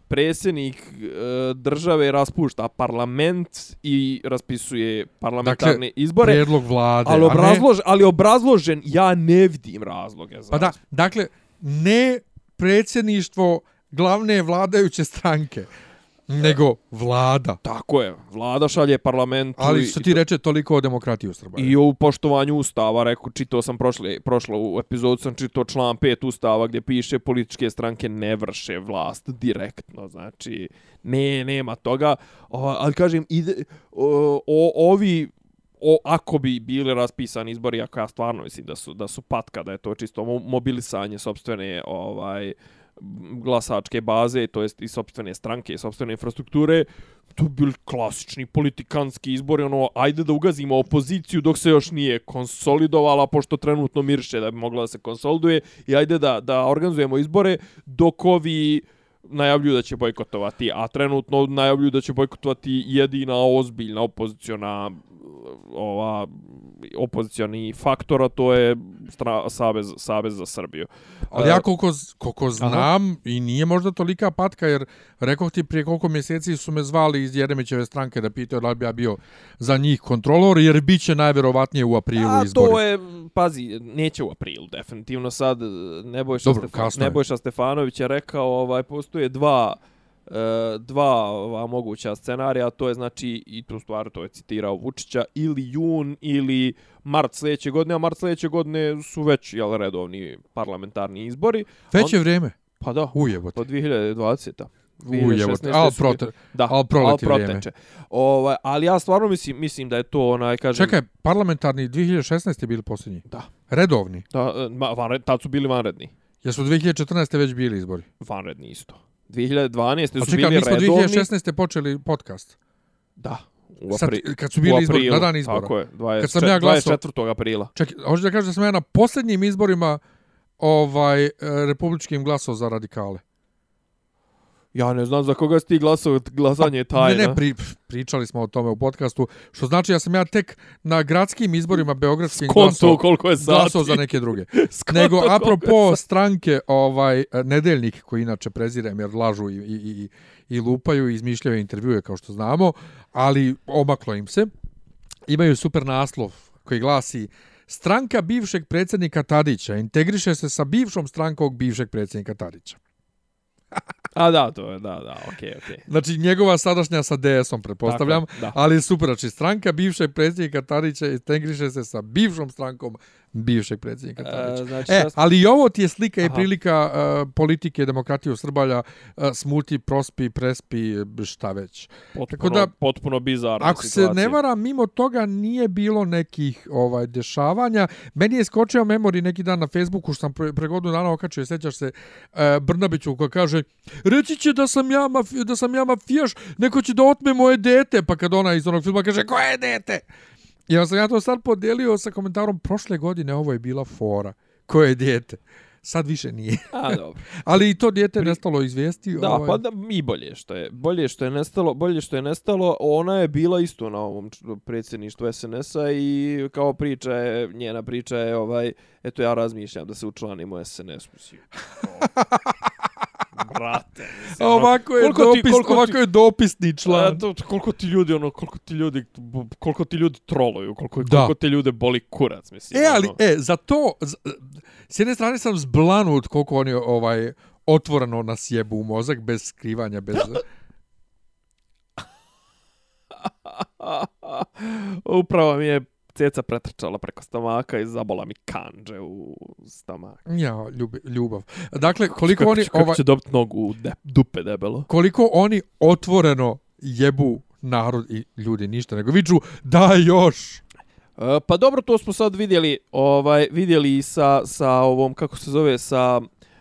Predsjednik e, države raspušta parlament i raspisuje parlamentarne Dakle, izbore. Prijedlog vlade. Ali, a ne- obrazlož, ali obrazložen, ja ne vidim razloge za Pa da, dakle, ne predsjedništvo glavne vladajuće stranke, nego vlada. Tako je, vlada šalje parlamentu Ali što ti reče toliko o demokratiji u Srbiji. I u poštovanju ustava, rekao, čitao sam prošle, prošlo u epizodu sam čitao član 5 ustava gdje piše političke stranke ne vrše vlast direktno, znači ne, nema toga, o, ali kažem, ide, o, o, ovi o, ako bi bili raspisani izbori, ako ja stvarno mislim da su da su patka, da je to čisto mo- mobilisanje sopstvene ovaj glasačke baze, to jest i sopstvene stranke, i sopstvene infrastrukture, to bi bili klasični politikanski izbori, ono, ajde da ugazimo opoziciju dok se još nije konsolidovala, pošto trenutno mirše da bi mogla da se konsoliduje, i ajde da, da organizujemo izbore dok ovi najavljuju da će bojkotovati, a trenutno najavljuju da će bojkotovati jedina ozbiljna opoziciona ova opozicioni faktor, a to je stra, Savez, Savez za Srbiju. Ali ja koliko, koliko znam, i nije možda tolika patka, jer rekao ti prije koliko mjeseci su me zvali iz Jeremićeve stranke da pitaju da li bi ja bio za njih kontrolor, jer bit će najverovatnije u aprilu A izbori. to je, pazi, neće u aprilu, definitivno sad Nebojša, Dobro, Stefan. Nebojša Stefanović je rekao, ovaj, postoje dva e, dva ova moguća scenarija, to je znači, i tu stvar to je citirao Vučića, ili jun ili mart sljedeće godine, a mart sljedeće godine su već jel, redovni parlamentarni izbori. Već je vrijeme. Pa da, Ujebote. po 2020. Ujebote. Al prote. Da, al proleti vrijeme. proteče. Ovaj, ali ja stvarno mislim, mislim da je to onaj, kažem... Čekaj, parlamentarni 2016. je bili posljednji. Da. Redovni. Da, e, ma, tad su bili vanredni. Jesu 2014. već bili izbori. vanredni isto. 2012. A su čekaj, bili mi smo redovni. 2016. počeli podcast. Da. U Sad, apri... kad su bili izbori, na dan izbora. Tako je, 20, Kad sam ja glasao- 24. aprila. Čekaj, hoćeš da kažeš da sam ja na posljednjim izborima ovaj e, republičkim glasao za radikale. Ja ne znam za koga si ti glasao, glasanje je tajna. Ne, ne, pri, pričali smo o tome u podcastu, što znači ja sam ja tek na gradskim izborima beogradskim glasao, koliko je sati. glasao za neke druge. <laughs> Skonto Nego, apropo stranke, ovaj, nedeljnik koji inače prezirem jer lažu i, i, i, i lupaju i izmišljaju intervjue kao što znamo, ali omaklo im se. Imaju super naslov koji glasi Stranka bivšeg predsjednika Tadića integriše se sa bivšom strankom bivšeg predsjednika Tadića. <laughs> A da, to je, da, da, okej, okay, okej. Okay. Znači njegova sadašnja sa DS-om, pretpostavljam, Tako je, da. ali super, znači stranka bivšeg predsjednika Tadića integriše se sa bivšom strankom bivšeg predsjednika Tadića. E, znači, E, ja- ali i ovo ti je slika i Aha. prilika uh, politike demokratije u Srbalja, uh, smuti, prospi, prespi, šta već. potpuno, tako da- potpuno bizarna Ako situacija. se ne varam, mimo toga nije bilo nekih ovaj dešavanja. Meni je skočio memori neki dan na Facebooku što sam pre, pre godinu dana okačio, sećaš se uh, Brnabiću koja kaže reći će da sam ja, mafi, da sam ja mafijaš, neko će da otme moje dete, pa kad ona iz onog filma kaže koje dete? Onda sam ja to sad podelio sa komentarom prošle godine, ovo je bila fora. Koje dete? Sad više nije. A, <laughs> dobro. Ali i to dijete je nestalo izvijesti. Da, ovaj, pa da, i bolje što je. Bolje što je nestalo, bolje što je nestalo. Ona je bila isto na ovom predsjedništvu SNS-a i kao priča je, njena priča je ovaj, eto ja razmišljam da se učlanim u SNS. Mislim, <laughs> o, brate. Mislim, A ovako je, koliko ti- dopis, ti- ovako je dopisni član. A, to, koliko ti ljudi ono koliko ti ljudi koliko ti ljudi troluju koliko Da. koliko te ljude boli kurac mislim E, ali, ono. e, za to, z- s jedne strane sam zblanut koliko oni ovaj, otvoreno nas jebu u mozak, bez skrivanja, bez... <laughs> upravo mi je ceca pretrčala preko stomaka i zabola mi kanđe u stomak Ja, ljubi, ljubav. Dakle, koliko kako oni, će, kako ovaj, će dobiti nogu u de, dupe debelo koliko oni otvoreno jebu narod i ljudi ništa, nego viču da još. E, pa dobro, to smo sad vidjeli, ovaj vidjeli sa sa ovom kako se zove sa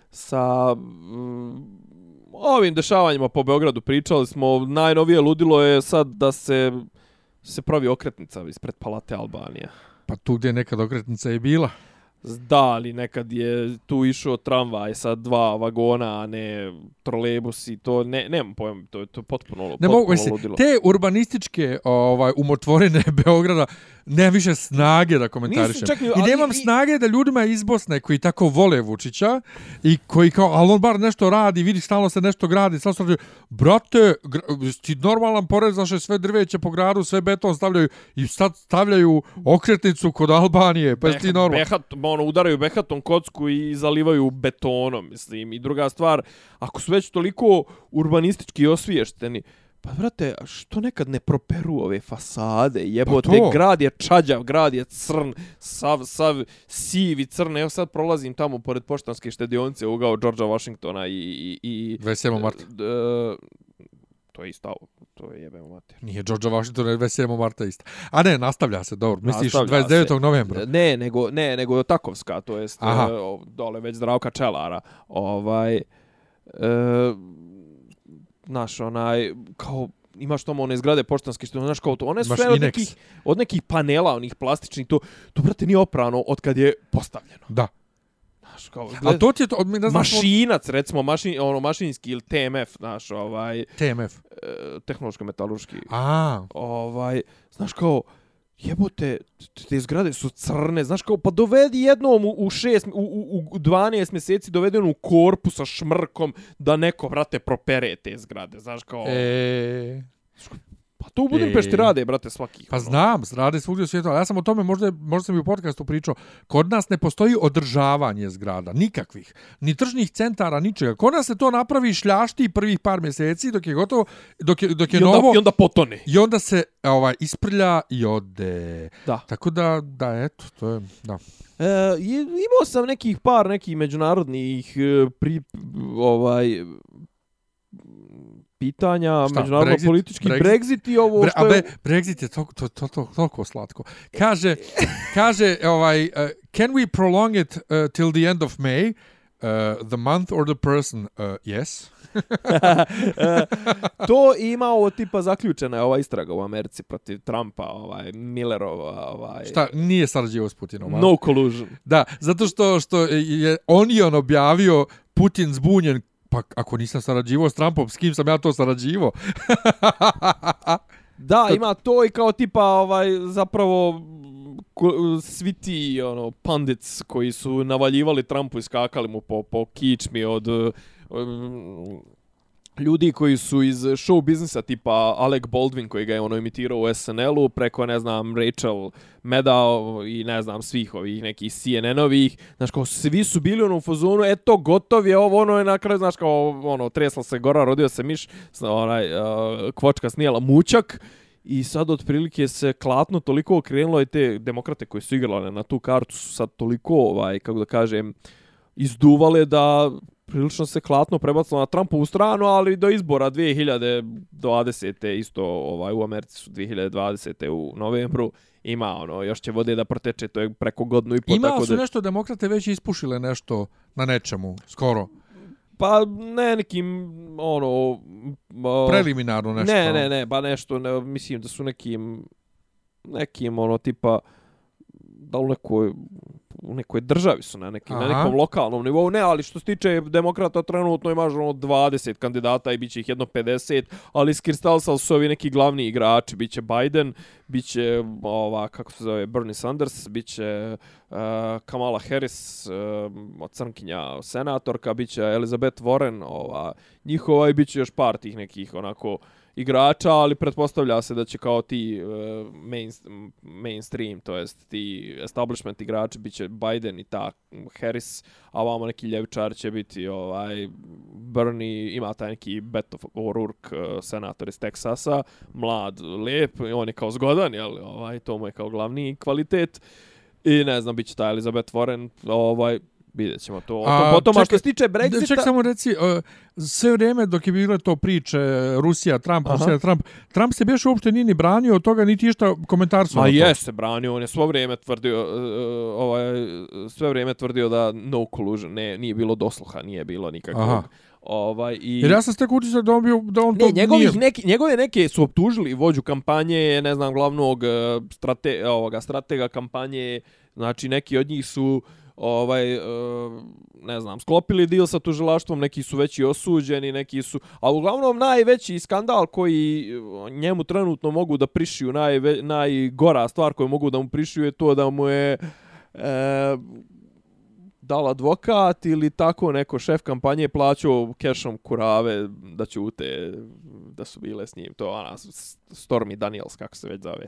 sa mm, ovim dešavanjima po Beogradu pričali smo najnovije ludilo je sad da se se pravi okretnica ispred palate Albanija. Pa tu gdje nekad okretnica je bila. Da, ali nekad je tu išao tramvaj sa dva vagona, a ne trolebus i to, ne, nemam pojem, to je to potpuno, Ne potpuno mogu, ludilo. te urbanističke ovaj, umotvorene <laughs> Beograda nema više snage da komentarišem. Čak ni- I ali nemam i- snage da ljudima iz Bosne koji tako vole Vučića i koji kao, ali on bar nešto radi, vidi stalno se nešto gradi, stalno se radi, brate, ti normalan porezaš je sve drveće po gradu, sve beton stavljaju i sad stavljaju okretnicu kod Albanije, pa jesi ti normalan. Ono, udaraju behatom kocku i zalivaju betonom, mislim. I druga stvar, ako su već toliko urbanistički osviješteni, pa brate, a što nekad ne properu ove fasade? Jebote, Pa to. grad je čađav, grad je crn, sav, sav sivi crn. Evo sad prolazim tamo pored poštanske štedionice ugao Georgea Washingtona i... i, i 27. marta. d- to je isto, to je jebemo mater. Nije George Washington, je 27. marta isto. A ne, nastavlja se, dobro. Misliš Nastavlja 29. se. novembra. Ne, nego ne, nego Takovska, to jest Aha. e, dole već Zdravka Čelara. Ovaj e, naš onaj kao imaš tamo one zgrade poštanske što znaš kao to one su sve od nekih od nekih panela onih plastičnih to to brate nije oprano od kad je postavljeno Da. Znaš kao A to ti je to, mi ne znam, mašinac recimo mašin ono mašinski ili TMF znaš ovaj TMF. e, tehnološko metalurški A, ovaj, znaš kao, jebote, te zgrade su crne, znaš kao, pa dovedi jednom u, u, šest, u, u, u 12 mjeseci dovedi onu korpu sa šmrkom da neko, brate, propere te zgrade, znaš kao, e... pa to u Budimpešti e. rade, brate, svaki. pa znam, rade svugdje u svijetu, ali ja sam o tome, možda, možda sam i u podcastu pričao, kod nas ne postoji održavanje zgrada, nikakvih, ni tržnih centara, ničega. Kod nas se to napravi šljašti prvih par mjeseci dok je gotovo, dok je, dok je I onda, novo, I onda potone. i onda se ovaj isprlja i ode. Da. Tako da, da, eto, to je, da. E, imao sam nekih par nekih međunarodnih e, pri, ovaj pitanja, Šta, međunarodno Brexit? politički Brexit? Brexit, i ovo što a je... be, Brexit je to, to, to, to, toliko slatko. Kaže, kaže ovaj, uh, can we prolong it uh, till the end of May? Uh, the month or the person? Uh, yes. <laughs> To ima ovo tipa zaključena je ova istraga u Americi protiv Trumpa, ovaj Millerova, ovaj Šta, nije sarađivo s Putinom. a? no collusion. Da, zato što, što je on i on objavio Putin zbunjen pa ako nisam sarađivo s Trumpom, s kim sam ja to sarađivo? <laughs> Da, ima to i kao tipa ovaj zapravo ko, svi ti ono pandits koji su navaljivali Trumpu i skakali mu po po kičmi od um, ljudi koji su iz show biznisa tipa Alec Baldwin koji ga je ono imitirao u SNL-u preko ne znam Rachel Maddow i ne znam svih ovih nekih CNN-ovih znaš kao svi su bili ono u fazonu eto gotov je ovo ono je na kraju znaš kao ono tresla se gora rodio se miš onaj uh, kvočka snijela mućak I sad otprilike se klatno toliko okrenulo i te demokrate koji su igrali na tu kartu su sad toliko, ovaj, kako da kažem, izduvale da prilično se klatno prebacilo na Trumpovu stranu, ali do izbora 2020. isto ovaj u Americi su 2020. u novembru ima ono, još će vode da proteče, to je preko godinu i po, Ima tako su da... nešto demokrate već ispušile nešto na nečemu, skoro. Pa ne nekim, ono... Preliminarno nešto. Ne, ne, ne, ba nešto, ne, mislim da su nekim, nekim, ono, tipa, da u nekoj, u nekoj državi su na, nekim, na nekom lokalnom nivou, ne, ali što se tiče demokrata, trenutno imaš ono 20 kandidata i bit će ih jedno 50, ali iskristalsali su ovi neki glavni igrači, bit će Biden, bit će ova, kako se zove, Bernie Sanders, bit će uh, Kamala Harris, uh, crnkinja senatorka, bit će Elizabeth Warren, ova, njihova i bit će još par tih nekih onako igrača, ali pretpostavlja se da će kao ti e, uh, main, mainstream, to jest ti establishment igrači, biće Biden i ta Harris, a vamo neki ljevičar će biti ovaj Bernie, ima taj neki Beto O'Rourke, uh, senator iz Teksasa, mlad, lep, i on je kao zgodan, jel, ovaj, to mu je kao glavni kvalitet. I ne znam, bit će ta Elizabeth Warren, ovaj, Vidjet ćemo to. Tom, potom, a što se tiče Brexita... Ček samo reci, uh, sve vrijeme dok je bilo to priče Rusija, Trump, Aha. Rusija, Trump, Trump se bješe uopšte nije ni branio od toga, niti išta komentar su Ma je se branio, on je svo vrijeme tvrdio, uh, ovaj, sve vrijeme tvrdio da no collusion, ne, nije bilo dosluha, nije bilo nikakvog. Aha. Ovaj i Jer ja sam stek utisak da on bio da on ne, to njegovih nije... neki njegove neke su optužili vođu kampanje, ne znam, glavnog strate ovoga stratega kampanje, znači neki od njih su ovaj e, ne znam, sklopili deal sa tužilaštvom, neki su veći osuđeni, neki su, a uglavnom najveći skandal koji njemu trenutno mogu da prišiju, najve, najgora stvar koju mogu da mu prišiju je to da mu je e, dal advokat ili tako neko šef kampanje plaćao kešom kurave da ćute da su bile s njim. To ona Stormy Daniels, kako se već zove.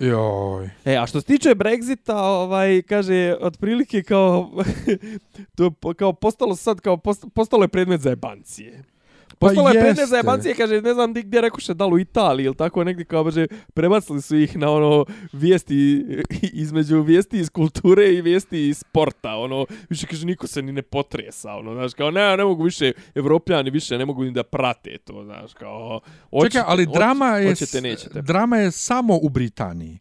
Joj. E, a što se tiče Brexita, ovaj, kaže, otprilike kao, <laughs> to kao postalo sad, kao postalo je predmet za jebancije. Postalo pa je predne za jebancije, kaže, ne znam gdje rekoše, da li u Italiji ili tako negdje, kao kaže, prebacili su ih na ono vijesti, <laughs> između vijesti iz kulture i vijesti iz sporta, ono, više kaže, niko se ni ne potresa, ono, znaš, kao, ne, ne mogu više, evropljani više ne mogu ni da prate to, znaš, kao, očite, Čekaj, ali drama je, očite, nećete. drama je samo u Britaniji.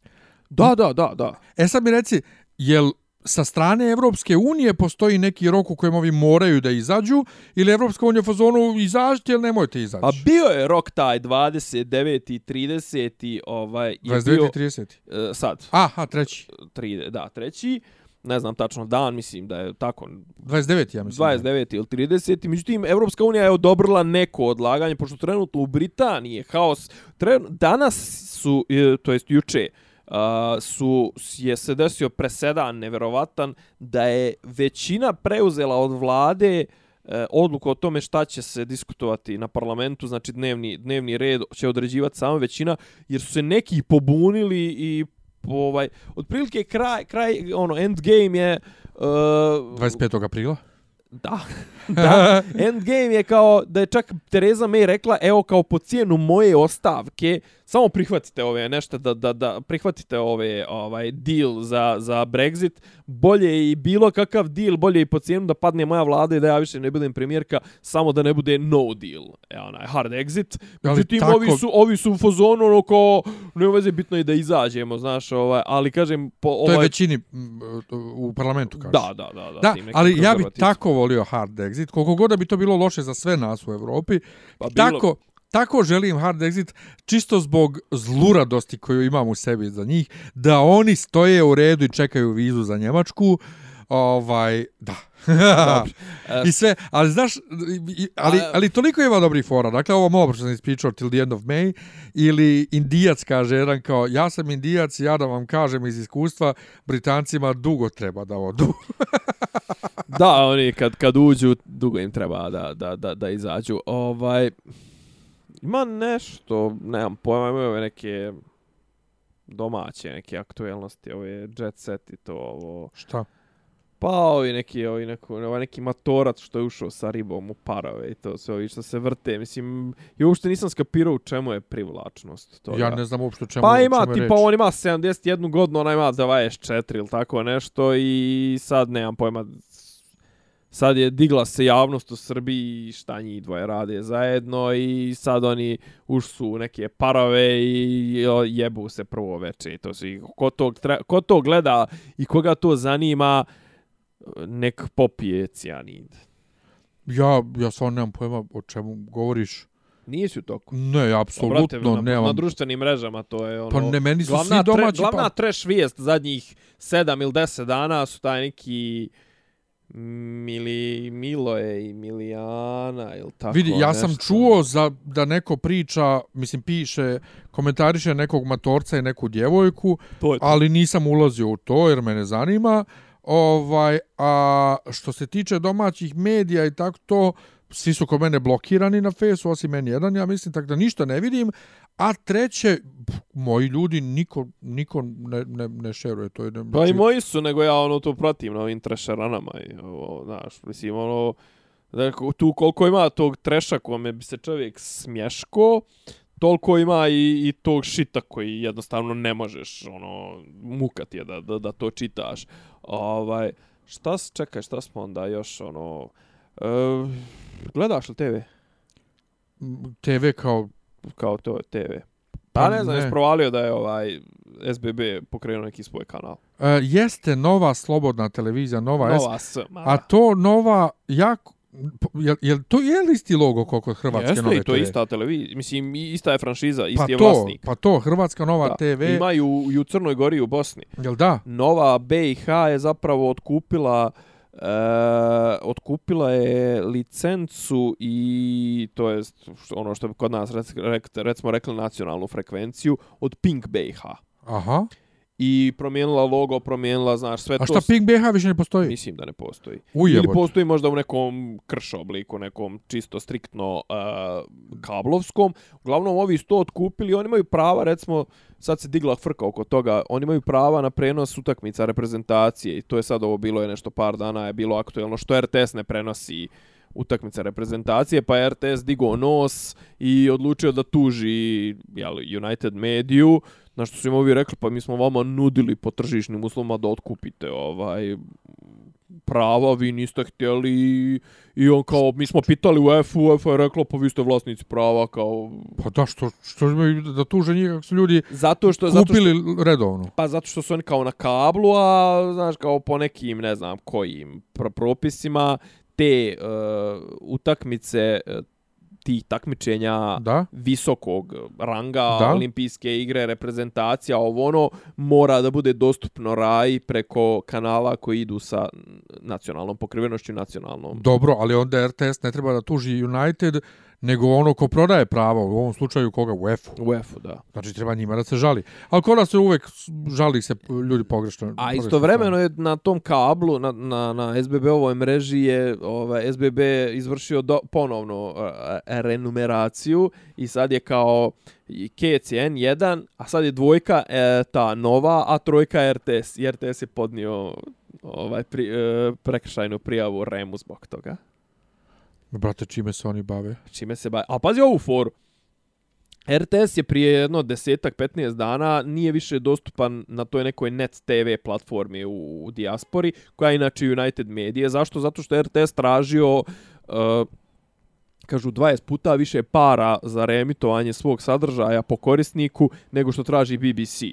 Da, da, da, da. E sad mi reci, jel sa strane Evropske unije postoji neki rok u kojem ovi moraju da izađu ili Evropska unija fazonu izađite ili nemojte izaći? A bio je rok taj 29. i 30. Ovaj, je 29. bio, 30. Uh, sad. Aha, treći. Tri, da, treći. Ne znam tačno dan, mislim da je tako. 29. ja mislim. 29. ili 30. Međutim, Evropska unija je odobrila neko odlaganje, pošto trenutno u Britaniji je haos. Tren, danas su, to jest juče, uh, su je se desio presedan neverovatan da je većina preuzela od vlade uh, odluku o tome šta će se diskutovati na parlamentu, znači dnevni, dnevni red će određivati samo većina, jer su se neki pobunili i ovaj otprilike kraj kraj ono end game je e, uh, 25. aprila Da. <laughs> da. Endgame je kao da je čak Tereza May rekla, evo kao po cijenu moje ostavke, samo prihvatite ove nešto da da da prihvatite ove ovaj deal za za Brexit bolje i bilo kakav deal bolje i po cijenu da padne moja vlada i da ja više ne budem premijerka samo da ne bude no deal. E onaj hard exit. Međutim tako... ovi su ovi su u fazonu ono kao ne veze bitno je da izađemo znaš ovaj ali kažem po ovaj to je ovaj- većini u parlamentu kaže da da da da, da ali ja bih tako volio hard exit. Koliko god da bi to bilo loše za sve nas u Evropi pa bilo tako želim hard exit čisto zbog zluradosti koju imam u sebi za njih da oni stoje u redu i čekaju vizu za Njemačku ovaj da <laughs> I sve, ali znaš, ali, ali toliko ima dobrih fora. Dakle, ovo malo što sam ispričao till the end of May, ili Indijac kaže jedan kao, ja sam Indijac, ja da vam kažem iz iskustva, Britancima dugo treba da odu. <laughs> da, oni kad, kad uđu, dugo im treba da, da, da, da izađu. Ovaj, Ima nešto, nemam pojma, ima ove neke domaće neke aktuelnosti, ove jet set i to ovo. Šta? Pa ovi neki, ovi neko, ovaj neki matorac što je ušao sa ribom u parove i to sve ovi što se vrte. Mislim, i uopšte nisam skapirao u čemu je privlačnost. Toga. Ja ne znam uopšte čemu, pa ima, čemu tipa, on ima 71 godinu, ona ima 24 ili tako nešto i sad nemam pojma sad je digla se javnost u Srbiji šta njih dvoje rade zajedno i sad oni už su neke parove i jebu se prvo veče. To su, ko, to, ko to gleda i koga to zanima, nek popije cijanid. Ja, ja stvarno nemam pojma o čemu govoriš. Nisi u toku. Ne, apsolutno na, nemam. Na društvenim mrežama to je ono... Pa ne, meni su svi domaći... Tre, glavna pa... trash vijest zadnjih sedam ili deset dana su taj neki... Mili, Miloje i Milijana ili tako Vidi, ja nešto. sam čuo za, da neko priča, mislim, piše, komentariše nekog matorca i neku djevojku, to to. ali nisam ulazio u to jer me ne zanima. Ovaj, a što se tiče domaćih medija i tako to, svi su kod mene blokirani na fesu, osim meni jedan, ja mislim, tako da ništa ne vidim. A treće, moji ljudi, niko, niko ne, ne, ne šeruje to. Ne, pa i moji su, nego ja ono to pratim na ovim trešeranama. I, ovo, znaš, mislim, ono, da, tu koliko ima tog treša kome bi se čovjek smješko, toliko ima i, i tog šita koji jednostavno ne možeš, ono, mukati je da, da, da to čitaš. Ovaj, Šta, čekaj, šta smo onda još, ono... E, gledaš li TV? TV kao... Kao to TV. Pa Pa ne znam, ne. jesi provalio da je ovaj SBB pokrenuo neki svoj kanal. E, jeste nova slobodna televizija, nova, Nova S. a to nova jako... Jel, jel to je li isti logo kao kod Hrvatske Jeste nove i to je TV? ista televizija. Mislim, ista je franšiza, isti pa je to, vlasnik. Pa to, Hrvatska nova Da. TV, Imaju i u Crnoj Gori i u Bosni. jel da? Nova BiH je zapravo otkupila e, otkupila je licencu i to je ono što bi kod nas rec, rec, recimo rekli nacionalnu frekvenciju od Pink BiH. Aha. I promijenila logo, promijenila, znaš, sve A to... šta Pink BH više ne postoji? Mislim da ne postoji. Ili Ujebote. postoji možda u nekom krš obliku, nekom čisto striktno uh, kablovskom. Uglavnom, ovi su to otkupili, oni imaju prava, recimo, sad se digla frka oko toga, oni imaju prava na prenos utakmica reprezentacije i to je sad ovo bilo je nešto par dana, je bilo aktuelno što RTS ne prenosi utakmice reprezentacije, pa je RTS digao nos i odlučio da tuži jel, United Mediju, na što su im ovi rekli, pa mi smo vama nudili po tržišnim uslovima da otkupite ovaj prava, vi niste htjeli i- on kao, mi smo pitali UEFA, UEFA je rekla, pa vi ste vlasnici prava, kao... Pa da, što, što da tuže njih kako su ljudi Zato što, zato što, kupili redovno. pa zato što su oni kao na kablu, a znaš, kao po nekim, ne znam, kojim pro propisima, te uh, utakmice uh, tih takmičenja Da? visokog ranga, Da. olimpijske igre, reprezentacija, ovo ono, mora da bude dostupno raj preko kanala koji idu sa nacionalnom pokrivenošću nacionalnom. Dobro, ali onda RTS ne treba da tuži United, nego ono ko prodaje pravo, u ovom slučaju koga UEFA. UEFA, da. Znači treba njima da se žali. Ali kod nas se uvek žali se ljudi pogrešno. A istovremeno je na tom kablu, na, na, na SBB-ovoj mreži je ovaj, SBB izvršio do, ponovno e, renumeraciju i sad je kao i KCN 1, a sad je dvojka e, ta nova, a trojka je RTS. I RTS je podnio ovaj pri, e, prekršajnu prijavu Remu zbog toga. Brate, čime se oni bave? Čime se bave? A pazi ovu foru. RTS je prije jedno desetak, 15 dana nije više dostupan na toj nekoj net TV platformi u, u dijaspori, koja je inače United Media. Zašto? Zato što je RTS tražio, uh, kažu, 20 puta više para za reemitovanje svog sadržaja po korisniku nego što traži BBC.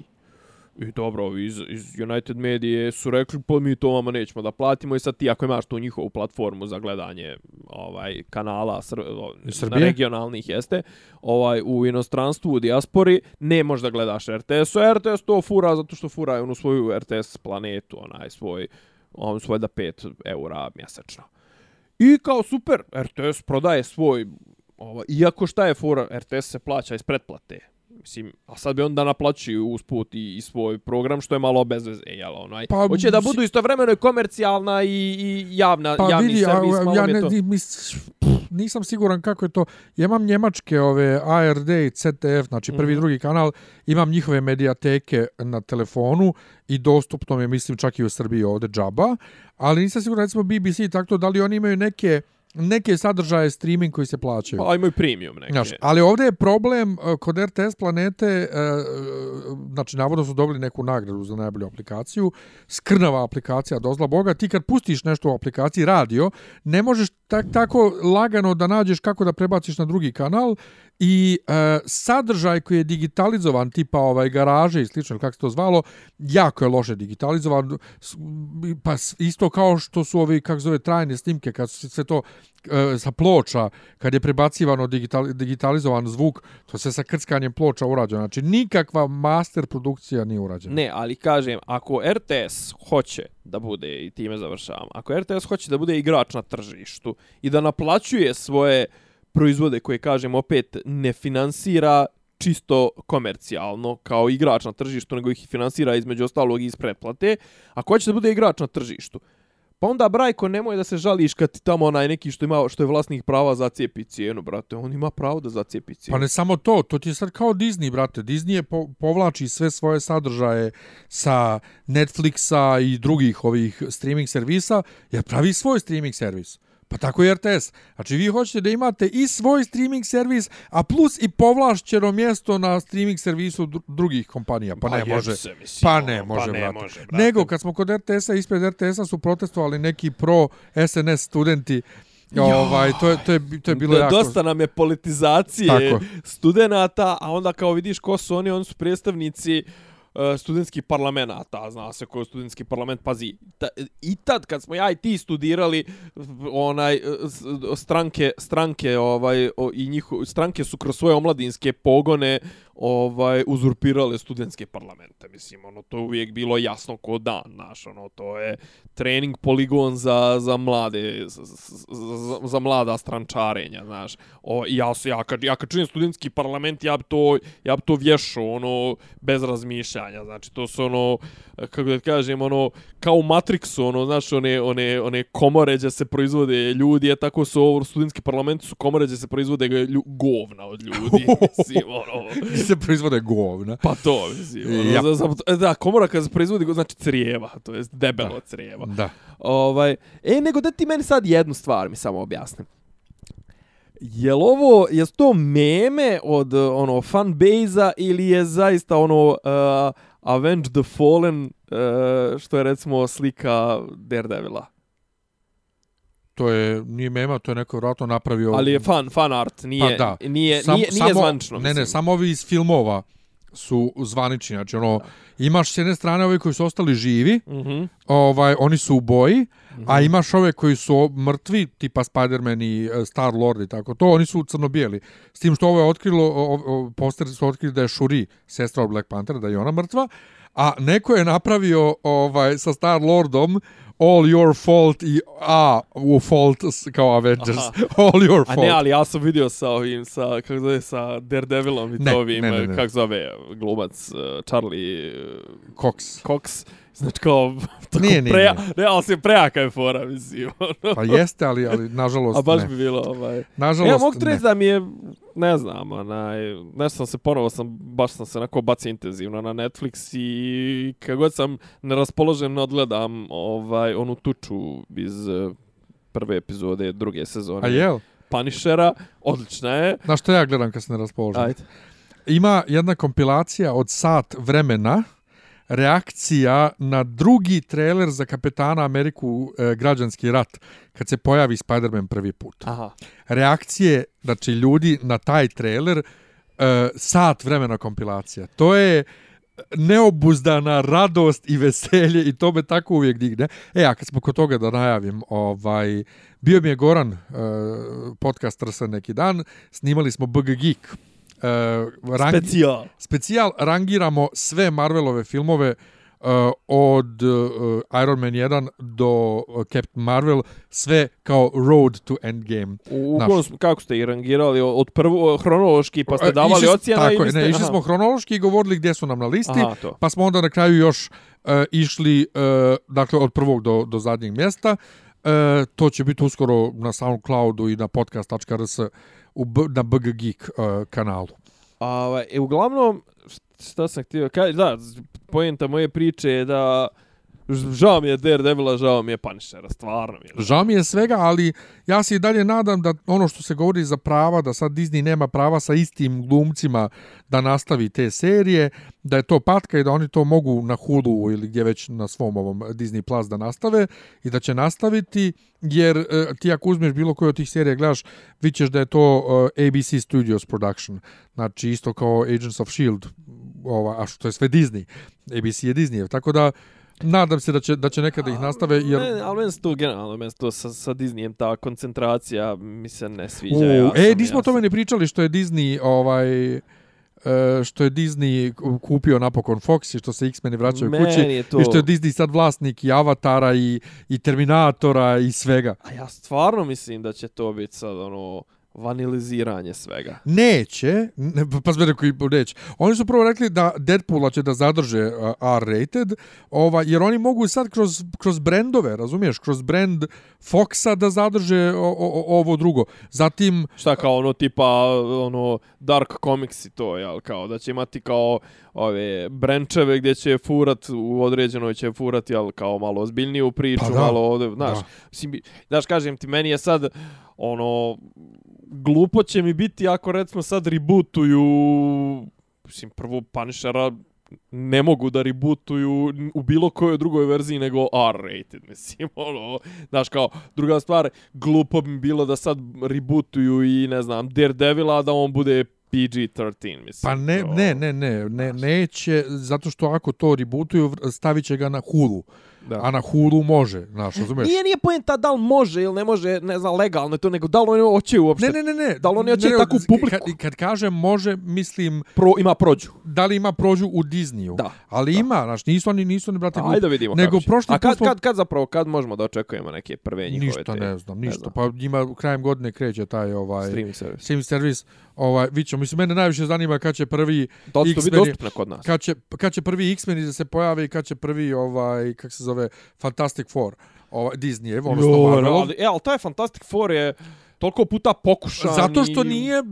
I dobro, iz, iz United Medije su rekli, pa mi to vama nećemo da platimo i sad ti ako imaš tu njihovu platformu za gledanje ovaj kanala Sr o, Srbije? na regionalnih jeste, ovaj u inostranstvu, u dijaspori, ne možeš da gledaš RTS, a RTS to fura zato što fura onu svoju RTS planetu, onaj svoj, on svoj da 5 eura mjesečno. I kao super, RTS prodaje svoj, ovaj, iako šta je fura, RTS se plaća iz pretplate. Mislim, a sad bi onda naplaćuju usput i, i svoj program, što je malo bez veze, jel, onaj. Pa, Hoće da budu istovremeno i komercijalna i, i javna, Pa javni vidi, servis, a, malo ja ne, to. mis, pff, nisam siguran kako je to. Ja imam njemačke ove ARD i CTF, znači prvi i Mhm. drugi kanal, imam njihove medijateke na telefonu i dostupno je, mislim, čak i u Srbiji ovde džaba, ali nisam siguran, recimo BBC i tako, da li oni imaju neke neke sadržaje streaming koji se plaćaju. Pa imaju premium neke. Znaš, ali ovdje je problem uh, kod RTS planete, uh, znači navodno su dobili neku nagradu za najbolju aplikaciju, skrnava aplikacija, dozla Boga, ti kad pustiš nešto u aplikaciji radio, ne možeš tak, tako lagano da nađeš kako da prebaciš na drugi kanal i e, sadržaj koji je digitalizovan, tipa ovaj garaže i slično, kako se to zvalo, jako je loše digitalizovan, pa isto kao što su ovi, kako se zove, trajne snimke, kad su sve to E, sa ploča, kad je prebacivano digital, digitalizovan zvuk, to se sa krckanjem ploča urađeno. Znači, nikakva master produkcija nije urađena. Ne, ali kažem, ako RTS hoće da bude, i time završavam, ako RTS hoće da bude igrač na tržištu i da naplaćuje svoje proizvode koje, kažem, opet ne finansira čisto komercijalno kao igrač na tržištu, nego ih finansira između ostalog iz pretplate, ako hoće da bude igrač na tržištu, Pa onda Brajko nemoj da se žališ kad ti tamo onaj neki što ima što je vlasnik prava za cijepi cijenu, brate. On ima pravo da zacijepi cijenu. Pa ne samo to, to ti je sad kao Disney, brate. Disney je po, povlači sve svoje sadržaje sa Netflixa i drugih ovih streaming servisa, jer pravi svoj streaming servis. Pa tako je RTS. Znači vi hoćete da imate i svoj streaming servis, a plus i povlašćeno mjesto na streaming servisu dru- drugih kompanija. Pa ne Pa može. jebe se, mislim, Pa ono, ne pa može, ne brate. može, brate. Nego kad smo kod RTS-a, ispred RTS-a su protestovali neki pro SNS studenti. Ovaj, to je, to je, to je bilo Da, jako... Dosta nam je politizacije Tako. studenata, a onda kao vidiš ko su oni, oni su predstavnici uh, E, studentski parlament, ta zna se ko je studentski parlament, pazi, ta, i tad kad smo ja i ti studirali, onaj, e, stranke, stranke, ovaj, o, i njiho, stranke su kroz svoje omladinske pogone ovaj uzurpirale studentske parlamente. Mislim, ono, to je uvijek bilo jasno ko dan, znaš, ono, to je trening poligon za, za mlade, za, za, za mlada strančarenja, znaš. O, ja, su- ja, kad, ja kad čujem studentski parlament, ja bi to, ja bi to vješao, ono, bez razmišljanja, znači, to su, ono, kako da kažem, ono, kao u Matrixu, ono, znaš, one, one, one komore gdje se proizvode ljudi, je tako su ovo studentski parlament su komore gdje se proizvode govna od ljudi, <laughs> mislim, ono, se proizvode govna. Pa to, mislim. Ono, Ja. za, za, da, komora kad se proizvodi, go- znači crijeva, to jest debelo da. crijeva. Da. Ovaj, e, nego da ti meni sad jednu stvar mi samo objasni. Jel ovo, je to meme od ono fanbase-a ili je zaista ono uh, Avenge the Fallen, uh, što je recimo slika Daredevila? To je, nije mema, to je neko vratno napravio... Ali je fan, fan art, nije, Pa da. nije, Sam- nije, nije samo- zvanično. Ne, ne, samo ovi iz filmova su zvanični. Znači, ono, imaš s jedne strane ovi koji su ostali živi, Mhm. ovaj, oni su u boji, a imaš ove koji su mrtvi, tipa Spider-Man i e, Star-Lord i tako to, oni su crno-bijeli. S tim što ovo je otkrilo, o, o, poster su otkrili da je Shuri, sestra od Black Panthera, da je ona mrtva, a neko je napravio ovaj sa Star-Lordom All Your Fault i A u Fault kao Avengers. Aha. <laughs> All Your A Fault. ne, ali ja sam vidio sa ovim, sa, kako zove, sa Daredevilom i Ne, to ovim, ne, ne, ne. kako zove, glumac uh, Charlie uh, Cox. Cox. Znači kao, <laughs> tako Nije, nije, preja, nije. ne, ali se prejaka je fora, mislim. <laughs> ono. Pa jeste, ali, ali nažalost A baš ne. bi bilo, ovaj... Nažalost, Ja mogu ti ne. reći da mi je, ne znam, onaj, nešto sam se ponovo, sam, baš sam se onako bacio intenzivno na Netflix i kad god sam neraspoložen ne odgledam ovaj, onu tuču iz eh, prve epizode druge sezone A jel? Punishera, odlična je. Na što ja gledam kad se ne raspoložim? Ajde. Ima jedna kompilacija od sat vremena reakcija na drugi trailer za Kapetana Ameriku e, građanski rat kad se pojavi Spider-Man prvi put. Aha. Reakcije, znači ljudi na taj trailer e, sat vremena kompilacija. To je neobuzdana radost i veselje i to me tako uvijek digne. E, a kad smo kod toga da najavim, ovaj, bio mi je Goran, uh, podcast Rsa neki dan, snimali smo BG Geek. Uh, rang, Specijal. specijal rangiramo sve Marvelove filmove uh, od uh, Iron Man 1 do uh, Captain Marvel, sve kao Road to Endgame. U, Naš. u kom- kako ste ih rangirali? Od prvo hronološki pa ste E, davali išli s- ocjene? Tako je, ne, išli aha. smo hronološki i govorili gdje su nam na listi, Aha, to. pa smo onda na kraju još uh, išli uh, dakle od prvog do, do zadnjeg mjesta. Uh, to će biti uskoro na SoundCloudu i na podcast.rs u, na BG Geek uh, kanalu. A, ovaj, e, uglavnom, šta sam htio kaj, da, pojenta moje priče je da žao mi je Daredevila, žao mi je Punishera, stvarno mi je. žao. Žao mi je svega, ali ja se i dalje nadam da ono što se govori za prava, da sad Disney nema prava sa istim glumcima da nastavi te serije, da je to patka i da oni to mogu na Hulu ili gdje već na svom ovom Disney Plus da nastave i da će nastaviti, jer e, ti ako uzmeš bilo koju od tih serija gledaš, vićeš da je to e, ABC Studios production. Znači isto kao Agents of S.H.I.E.L.D. Ova, a što je sve Disney. ABC je Disney. Tako da nadam se da će, da će nekada ih nastave, jer... Ne, ali meni se to generalno, meni se to sa, sa Disneyem, ta koncentracija mi se ne sviđa. U, ja e, nismo o tome ne pričali što je Disney ovaj e, što je Disney ku- kupio napokon Fox i što se X-meni vraćaju Meni kući to- i što je Disney sad vlasnik i Avatara i, i Terminatora i svega. A ja stvarno mislim da će to biti sad ono vaniliziranje svega. Neće, ne, pa sve koji neće. Oni su prvo rekli da Deadpoola će da zadrže uh, R-rated, ovaj, jer oni mogu sad kroz, kroz brendove, razumiješ, kroz brand Foxa da zadrže o, o, ovo drugo. Zatim, Šta kao ono tipa ono Dark Comics i to, jel, kao da će imati kao ove brenčeve gdje će furat u određenoj će furati al kao malo ozbiljniju priču, Pa da. malo ovde, znaš. Da. Mislim, bi- znaš, kažem ti, meni je sad ono glupo će mi biti ako recimo sad rebootuju mislim prvo Punishera ne mogu da rebootuju u bilo kojoj drugoj verziji nego R-rated, <laughs> mislim, ono, znaš, kao, druga stvar, glupo bi bilo da sad rebootuju i, ne znam, Daredevila, da on bude PG-13, mislim. Pa ne, to- ne, ne, ne, ne, neće, zato što ako to rebootuju, stavit će ga na Hulu. Da. A na Hulu može, znaš, razumiješ? Nije, nije poenta da li može ili ne može, ne znam, legalno je to, nego da li oni hoće uopšte, Ne, ne, ne, ne. Da li oni hoće Ne, ne, takvu publiku? Kad, kad kažem može, mislim, pro, ima prođu. da li ima prođu u Disneyu. Da, Ali da. ima, znaš, nisu oni, nisu oni, brate, Ajde da vidimo nego kako će. prošli A kad, smo- kad, kad zapravo, kad možemo da očekujemo neke prve njihove Ništa te, ne znam, ništa. znam. Pa njima krajem godine kreće taj ovaj streaming servis? streaming servis. Ovaj, vi ćemo, mislim, mene najviše zanima kad će prvi X-meni- dostupno kod nas? kad će, kad će prvi X-meni da se pojave i kad će prvi, ovaj, kak se zove, Fantastic Four, ovaj, Disney, odnosno Jo, Marvelov. ali, e, ali taj Fantastic Four je toliko puta pokušan Zato što i- nije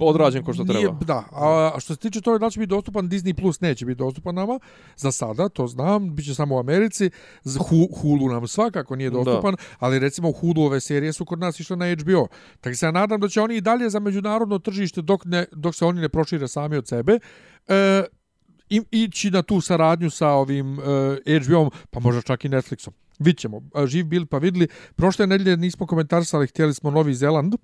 odrađen ko što nije, treba. Da, a a što se tiče toga da će biti dostupan Disney Plus neće biti dostupan nama za sada, to znam, biće samo u Americi. Z Hu, Hulu nam svakako nije dostupan, ali recimo Hulu ove serije su kod nas išle na HBO. Tako se ja nadam da će oni i dalje za međunarodno tržište dok ne dok se oni ne prošire sami od sebe. E, i, ići na tu saradnju sa ovim e, HBO-om, pa možda čak i Netflixom. Vićemo, e, Živ bili pa vidli. Prošle nedelje nismo komentarisali, htjeli smo Novi Zeland.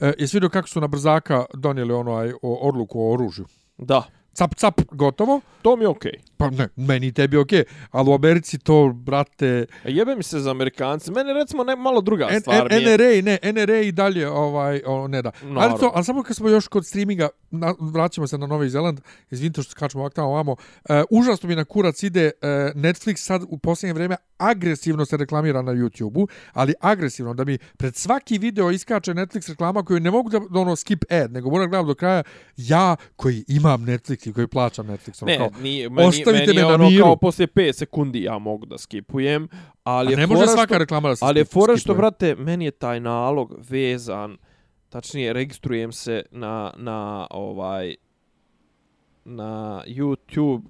E, jesi vidio kako su na brzaka donijeli onaj o, odluku o oružju? Da, Cap, cap, gotovo. to mi je okej. Pa ne, meni tebi okej. Ali u Americi to, brate, Okay. Jebe mi se za Amerikanci. Mene recimo ne, malo druga N, stvar mi je. NRA, ne, NRA i dalje, ovaj, o, ne da. Naravno. Ali, to, ali samo kad smo još kod streaminga, na, vraćamo se na Novi Zeland, izvinite što skačemo ovak tamo ovamo, uh, užasno mi na kurac ide uh, Netflix sad u posljednje vrijeme agresivno se reklamira na YouTube-u, ali agresivno, da mi pred svaki video iskače Netflix reklama koju ne mogu da, da ono skip ad, nego moram gledati do kraja, ja koji imam Netflix i koji plaćam Netflix, ono Ne, kao, nije, meni, ostavite meni me je na ono miru. kao poslije 5 sekundi ja mogu da skipujem, ali a je ne može svaka što, reklama da se ali je fora što, brate, meni je taj nalog vezan, tačnije, registrujem se na, na ovaj, na YouTube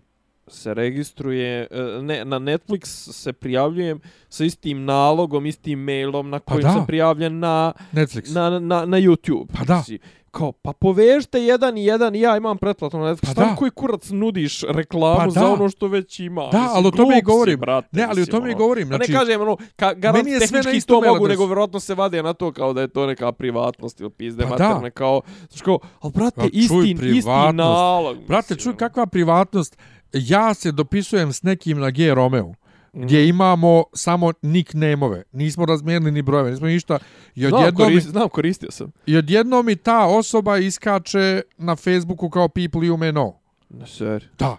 se registruje, e, ne, na Netflix se prijavljujem sa istim nalogom, istim mailom na Pa kojim da. sam prijavljen na, Netflix. na, na, na YouTube. Pa da. Znači, Kao, pa povežite jedan i jedan i ja imam pretplatu na Netflix. Pa Šta da. koji kurac nudiš reklamu Pa za ono što već ima? Da, ali o tome i govorim. brate, Ne, ali o mislim, tome i ono. govorim. Pa Znači, ne kažem, ono, ka, garant meni je sve tehnički to mogu, nego vjerojatno se vade na to kao da je to neka privatnost ili pizde Pa pa materne, kao, znaš kao, ali brate, Pa isti, isti nalog. Brate, mislim, čuj ono. kakva privatnost. Ja se dopisujem s nekim na G Romeo, gdje imamo samo nickname-ove. Nismo razmijenili ni brojeve, nismo ništa. I Znam, odjednom, mi, korist, znam, koristio sam. I odjednom mi ta osoba iskače na Facebooku kao people you may know. Na seri. Da.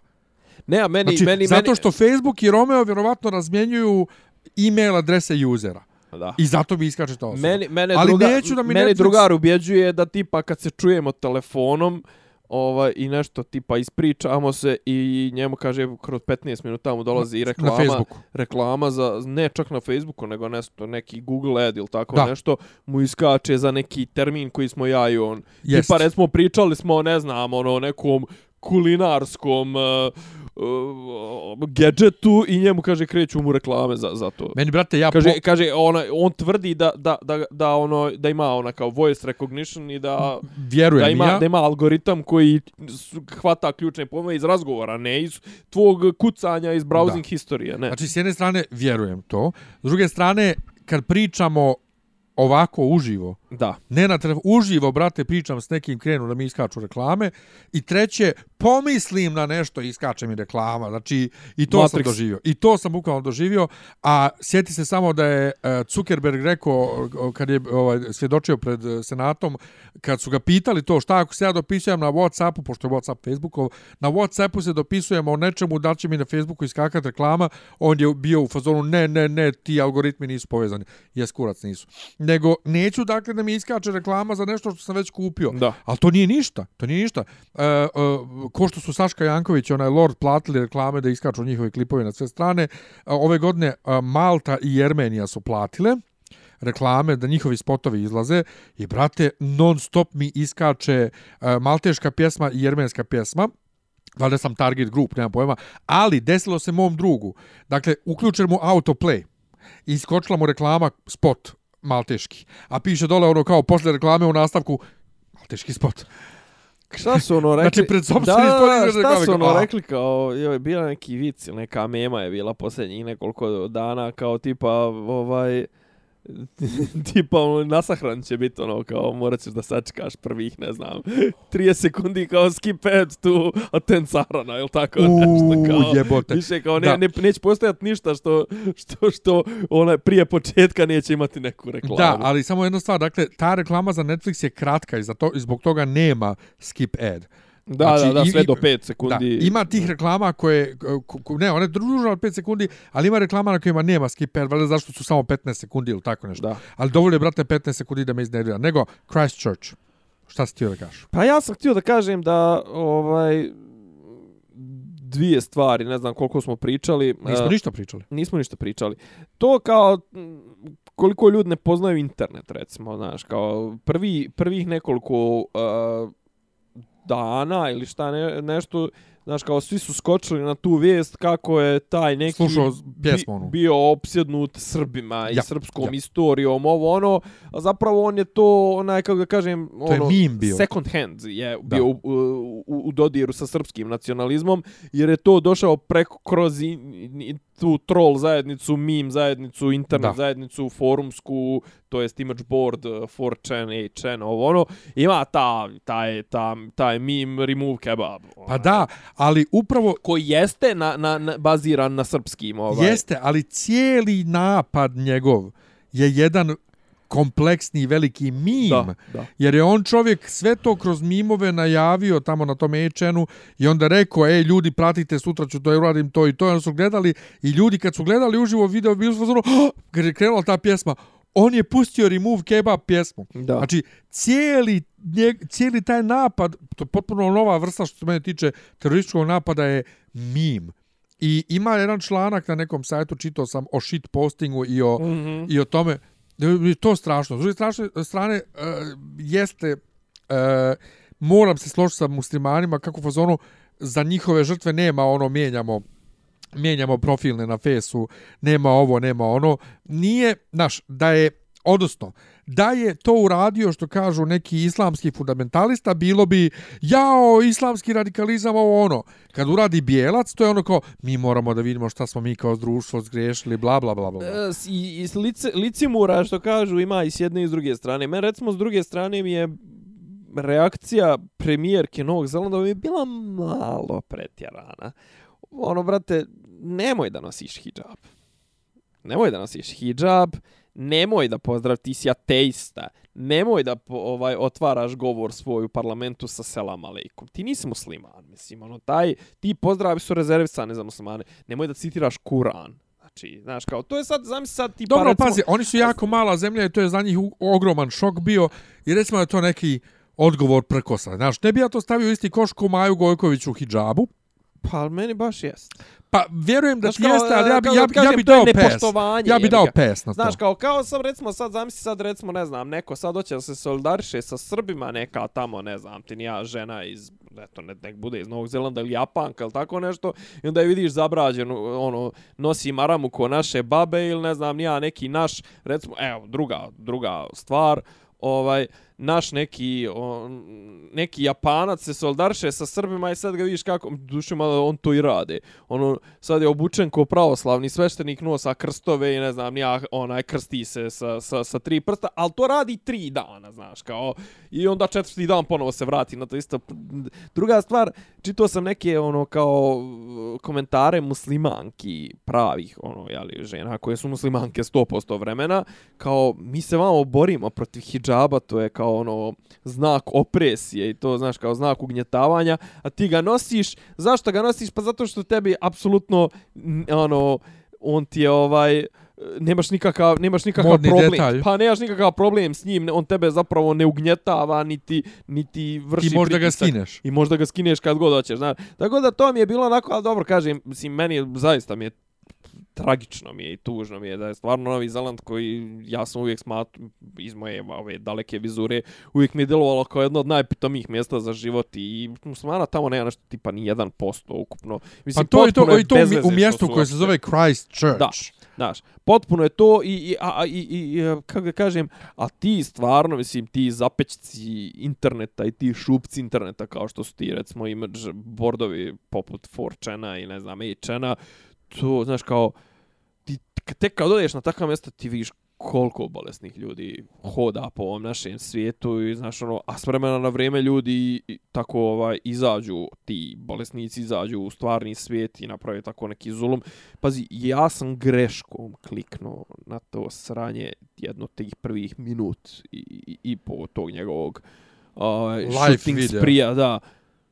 Ne, a meni, Znači, meni, zato što Facebook i Romeo vjerovatno razmjenjuju e-mail adrese usera. Da. I zato mi iskače ta osoba. Meni, mene, Ali druga, neću da mi meni Netflix- drugar ubjeđuje da tipa kad se čujemo telefonom ovaj, i nešto tipa ispričamo se i njemu kaže kroz 15 minuta mu dolazi na reklama, Facebooku. reklama za, ne čak na Facebooku, nego nešto, neki Google ad ili tako Da. nešto, mu iskače za neki termin koji smo ja i on. Jest. Tipa recimo pričali smo, ne znam, ono, nekom kulinarskom uh, uh, gadgetu i njemu kaže kreću mu reklame za, za to. Meni, brate, ja... Kaže, po- kaže ona, on tvrdi da, da, da, da, ono, da ima ona kao voice recognition i da, vjerujem da, ima, ja. da ima algoritam koji hvata ključne pojmove iz razgovora, ne iz tvog kucanja iz browsing Da. historije, ne. Znači, s jedne strane, vjerujem to. S druge strane, kad pričamo ovako uživo, da. ne na telefon, uživo, brate, pričam s nekim, krenu da mi iskaču reklame. I treće, pomislim na nešto i iskače mi reklama. Znači, i to Matrix. sam doživio. I to sam bukvalno doživio. A sjeti se samo da je e, Zuckerberg rekao, kad je ovaj, svjedočio pred e, senatom, kad su ga pitali to šta ako se ja dopisujem na Whatsappu, pošto je Whatsapp Facebookov, na Whatsappu se dopisujemo o nečemu, da će mi na Facebooku iskakati reklama, on je bio u fazonu, ne, ne, ne, ti algoritmi nisu povezani. Jes, kurac nisu. Nego, neću dakle da mi iskače reklama za nešto što sam već kupio. Da. Ali to nije ništa, to nije ništa. E, e, ko što su Saška Janković i onaj Lord platili reklame da iskaču njihovi klipovi na sve strane, e, ove godine e, Malta i Jermenija su platile reklame da njihovi spotovi izlaze i brate non stop mi iskače e, malteška pjesma i jermenska pjesma valjda sam target group, nema pojma, ali desilo se mom drugu. Dakle, uključen mu autoplay i iskočila mu reklama spot malteški. A piše dole ono kao posle reklame u nastavku malteški spot. Šta su ono rekli? Znači, pred da, šta reklame, su ono a. rekli kao, je bila neki vic neka mema je bila posljednjih nekoliko dana kao tipa ovaj <laughs> tipa ono, nasahran će biti ono kao morat ćeš da sačekaš prvih ne znam <laughs> 30 sekundi kao skip ad tu atensarana ili tako <laughs> nešto kao Uuu, jebote. više kao ne, Da. ne, neće postojati ništa što, što, što ona prije početka neće imati neku reklamu Da, ali samo jedna stvar, dakle, ta reklama za Netflix je kratka i, za to, i zbog toga nema skip ad. Da, znači, da, da, sve i- do 5 sekundi Da, ima tih reklama koje, ko- ko- ne, one druže od 5 sekundi, ali ima reklama na kojima nema skip ad, valjda zašto su samo 15 sekundi ili tako nešto. Da. Ali dovoljno je, brate, 15 sekundi da me iznervira. Nego, Christchurch. Šta si htio da kažeš? Pa ja sam htio da kažem da ovaj dvije stvari, ne znam koliko smo pričali. Nismo e, ništa pričali. nismo ništa pričali. To kao koliko ljudi ne poznaju internet, recimo, znaš, kao prvi, prvih nekoliko uh, dana ili šta ne, nešto, znaš, kao svi su skočili na tu vijest kako je taj neki Slušao pjesmu onu. bi, bio opsjednut Srbima i Ja, srpskom ja. istorijom, ovo ono, a zapravo on je to, onaj, kako da kažem, To je ono, meme bio. second hand je Da. bio u, u, u dodiru sa srpskim nacionalizmom, jer je to došao preko kroz i, i, tu troll zajednicu, meme zajednicu, internet Da. zajednicu, forumsku, to jest image board, uh, 4chan, 8chan, ovo ono, ima ta, taj, ta, taj meme remove kebab. Pa onaj, da, ali upravo Koji jeste na, na, na, baziran na srpskim. Ovaj. Jeste, ali cijeli napad njegov je jedan kompleksni veliki mim. Da, da. Jer je on čovjek sve to kroz mimove najavio tamo na tom Ečenu i onda rekao, ej ljudi pratite, sutra ću to uradim to i to. I onda su gledali i ljudi kad su gledali uživo video, bili su ono, kad je krenula ta pjesma, on je pustio Remove Kebab pjesmu. Da. Znači, cijeli, njeg, cijeli taj napad, to je potpuno nova vrsta što se mene tiče terorističkog napada je mim. I ima jedan članak na nekom sajtu, čitao sam o shit postingu i o, Mm -hmm. i o tome, da je to strašno. S druge strašne, strane, uh, jeste, uh, moram se složiti sa muslimanima, kako fazonu, za njihove žrtve nema ono, mijenjamo mijenjamo profilne na fesu, nema ovo, nema ono. Nije, znaš, da je, odnosno, da je to uradio što kažu neki islamski fundamentalista, bilo bi jao, islamski radikalizam, ovo ono. Kad uradi bijelac, to je ono kao, mi moramo da vidimo šta smo mi kao društvo zgrešili, bla, bla, bla, bla. E, I, i lice, licimura, što kažu, ima i s jedne i s druge strane. Men, recimo, s druge strane mi je reakcija premijerke Novog Zelanda mi je bila malo pretjerana. Ono, brate, nemoj da nosiš hijab. Nemoj da nosiš hijab, nemoj da pozdrav, ti si ateista. Nemoj da po, ovaj otvaraš govor svoj u parlamentu sa selam aleikum. Ti nisi musliman, mislim, ono, taj, ti pozdravi su rezervisane za muslimane. Nemoj da citiraš Kuran. Znači, znaš, kao, to je sad, zamisli sad ti Dobro, pa recimo, pazi, oni su jako mala zemlja i to je za njih ogroman šok bio i recimo da je to neki odgovor prkosa. Znaš, ne bi ja to stavio isti koš ko Maju Gojković u hijabu. Pa meni baš jest. Pa vjerujem da Znaš, ti jeste, ali ja bi, ja, ja kažem, bi dao pes. Ja bi dao pes na Znaš, to. kao, kao sam recimo sad, zamisli sad recimo, ne znam, neko sad hoće da se solidariše sa Srbima, neka tamo, ne znam, ti ni ja žena iz, eto, ne, nek bude iz Novog Zelanda ili Japanka ili tako nešto, i onda je vidiš zabrađenu, ono, nosi maramu ko naše babe ili ne znam, ni ja neki naš, recimo, evo, druga, druga stvar, ovaj, naš neki, on, neki Japanac se soldarše sa Srbima i sad ga vidiš kako, duše malo on to i rade. Ono, sad je obučen ko pravoslavni sveštenik nosa krstove i ne znam, nija, onaj krsti se sa, sa, sa tri prsta, ali to radi tri dana, znaš, kao, i onda četvrti dan ponovo se vrati na to isto. Druga stvar, čitao sam neke, ono, kao, komentare muslimanki pravih, ono, jeli, žena koje su muslimanke 100% vremena, kao, mi se vamo borimo protiv hidžaba, to je kao, ono, znak opresije i to, znaš, kao znak ugnjetavanja, a ti ga nosiš, zašto ga nosiš? Pa zato što tebi apsolutno, ono, on ti je ovaj, nemaš nikakav, nemaš nikakav Modni problem. detalj. Pa nemaš nikakav problem s njim, on tebe zapravo ne ugnjetava, niti, niti vrši Ti možda ga pritisak. skineš. I možda ga skineš kad god hoćeš, znaš. Tako da to mi je bilo onako, ali dobro, kažem, mislim, meni zaista mi je tragično mi je i tužno mi je da je stvarno Novi Zeland koji ja sam uvijek smat iz moje ove daleke vizure uvijek mi je djelovalo kao jedno od najpitomijih mjesta za život i stvarno tamo nema nešto tipa ni 1% ukupno. Mislim, pa to je to, je to u mjestu koje se zove Christchurch. Da, Znaš, potpuno je to i, i, a, i, i, kako da kažem, a ti stvarno, mislim, ti zapećci interneta i ti šupci interneta, kao što su ti, recimo, image bordovi poput 4chana i ne znam, 8chana, to, znaš, kao, ti tek kad odeš na takva mjesta, ti vidiš koliko bolesnih ljudi hoda po ovom našem svijetu i znaš ono, a s vremena na vrijeme ljudi tako ovaj izađu, ti bolesnici izađu u stvarni svijet i naprave tako neki zulum. Pazi, ja sam greškom kliknuo na to sranje jedno tih prvih minut i, i, i po tog njegovog uh, shooting video. sprija, da.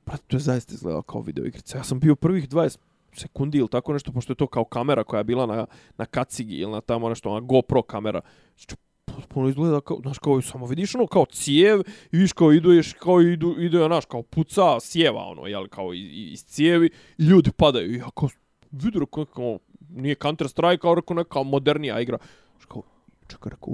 Pa to je zaista izgledalo kao video igrica. Ja sam bio prvih 20 sekundi ili tako nešto, pošto je to kao kamera koja je bila na, na kacigi ili na tamo nešto, ona GoPro kamera. Znači, potpuno izgleda kao, znaš, kao samo vidiš ono kao cijev i viš kao iduješ, kao idu, idu, znaš, kao puca sjeva, ono, jel, kao iz, iz cijevi i ljudi padaju. I ja kao, vidu, kao, kao nije Counter Strike, kao, rekao, neka modernija igra. Znaš, kao, čekaj, rekao,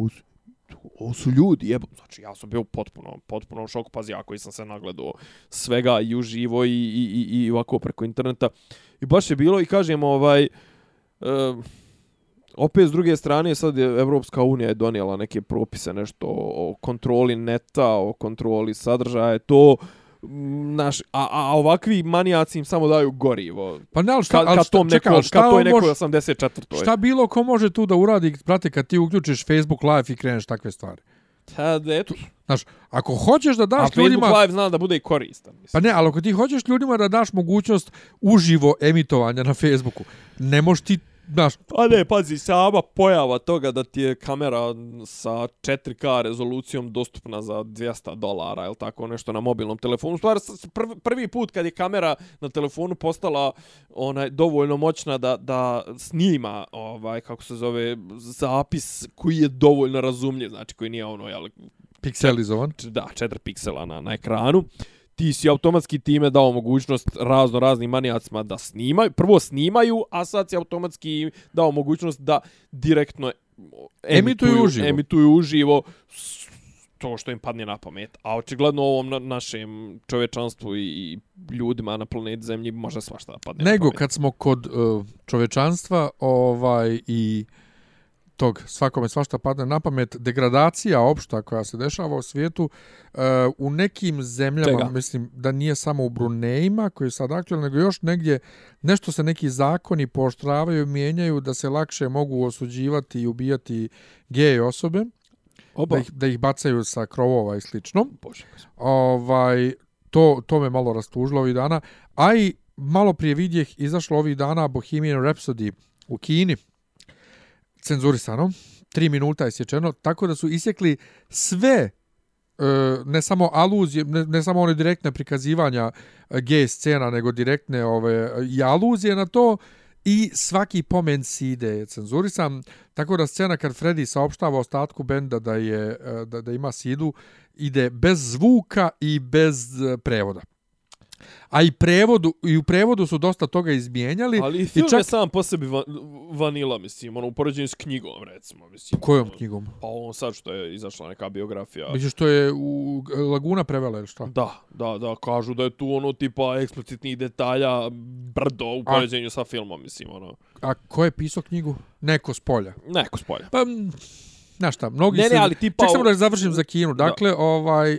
ovo su ljudi, jebo. Znači, ja sam bio potpuno, potpuno u šoku, pazi, ja koji sam se nagledao svega i uživo i, i, i, i ovako preko interneta. I baš je bilo, i kažem, ovaj, uh, opet s druge strane, sad je Evropska unija je donijela neke propise, nešto o kontroli neta, o kontroli sadržaja, to, naš, a, a ovakvi manijaci im samo daju gorivo. Pa ne, ali šta, kad, kad tom neko, čekaj, šta kad to je neko 84. Šta bilo ko može tu da uradi, brate, kad ti uključiš Facebook live i kreneš takve stvari? Ta, eto. Znaš, ako hoćeš da daš a ljudima... A Facebook live zna da bude i koristan. Mislim. Pa ne, ali ako ti hoćeš ljudima da daš mogućnost uživo emitovanja na Facebooku, ne možeš ti znaš... A ne, pazi, sama pojava toga da ti je kamera sa 4K rezolucijom dostupna za 200 dolara ili tako nešto na mobilnom telefonu. Stvar, prvi, prvi put kad je kamera na telefonu postala onaj dovoljno moćna da, da snima ovaj kako se zove zapis koji je dovoljno razumljiv, znači koji nije ono jel, pikselizovan. Da, 4 piksela na, na ekranu ti si automatski time dao mogućnost razno raznim manijacima da snimaju. Prvo snimaju, a sad si automatski dao mogućnost da direktno emituju, emituju uživo. Emituju uživo to što im padne na pamet. A očigledno ovom na, našem čovečanstvu i ljudima na planeti Zemlji može svašta da padne Nego, na pamet. kad smo kod uh, čovečanstva ovaj i tog svakome svašta padne na pamet, degradacija opšta koja se dešava u svijetu, uh, u nekim zemljama, Čega? mislim da nije samo u Brunejima, koji je sad aktualno, nego još negdje nešto se neki zakoni poštravaju, mijenjaju da se lakše mogu osuđivati i ubijati geje osobe. Oba. Da ih, da ih bacaju sa krovova i slično. Bože. Ovaj, to, to me malo rastužilo ovih dana. A i malo prije vidjeh izašlo ovih dana Bohemian Rhapsody u Kini cenzurisano, tri minuta je sječeno, tako da su isjekli sve e, ne samo aluzije, ne, ne samo one direktne prikazivanja e, gej scena, nego direktne ove i aluzije na to. I svaki pomen side je cenzurisan, tako da scena kad Freddy saopštava ostatku benda da je e, da, da ima sidu, ide bez zvuka i bez e, prevoda. A i prevodu i u prevodu su dosta toga izmijenjali. Ali film I čak... je sam po sebi van, vanila, mislim, ono, u poređenju s knjigom, recimo. Mislim, Kojom ono, knjigom? Pa on sad što je izašla neka biografija. Misliš što je u Laguna prevela ili šta? Da, da, da, kažu da je tu ono tipa eksplicitnih detalja brdo u poređenju A... sa filmom, mislim, ono. A ko je pisao knjigu? Neko s polja? Neko s polja. Pa, Znaš šta, mnogi ne, ne, ali tipa... Ček samo da završim za kinu. Dakle, da. ovaj,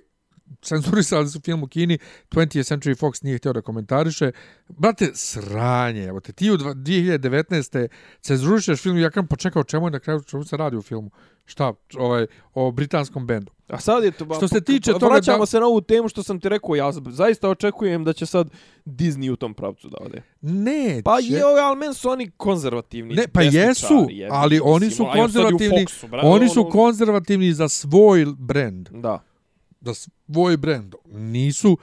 cenzurisali su film u Kini, 20th Century Fox nije htio da komentariše. Brate, sranje, evo te, ti u 2019. cenzurišeš film, ja kam počekao čemu je na kraju, čemu se radi u filmu. Šta, ovaj, o britanskom bendu. A sad je to... Ba, što se tiče toga... Vraćamo da... se na ovu temu što sam ti rekao, ja zaista očekujem da će sad Disney u tom pravcu da ode. Ne, Pa je, ali men su oni konzervativni. Ne, pa jesu, jebi, ali oni su konzervativni, Foxu, oni su ono- konzervativni za svoj brand. Da da svoj brend nisu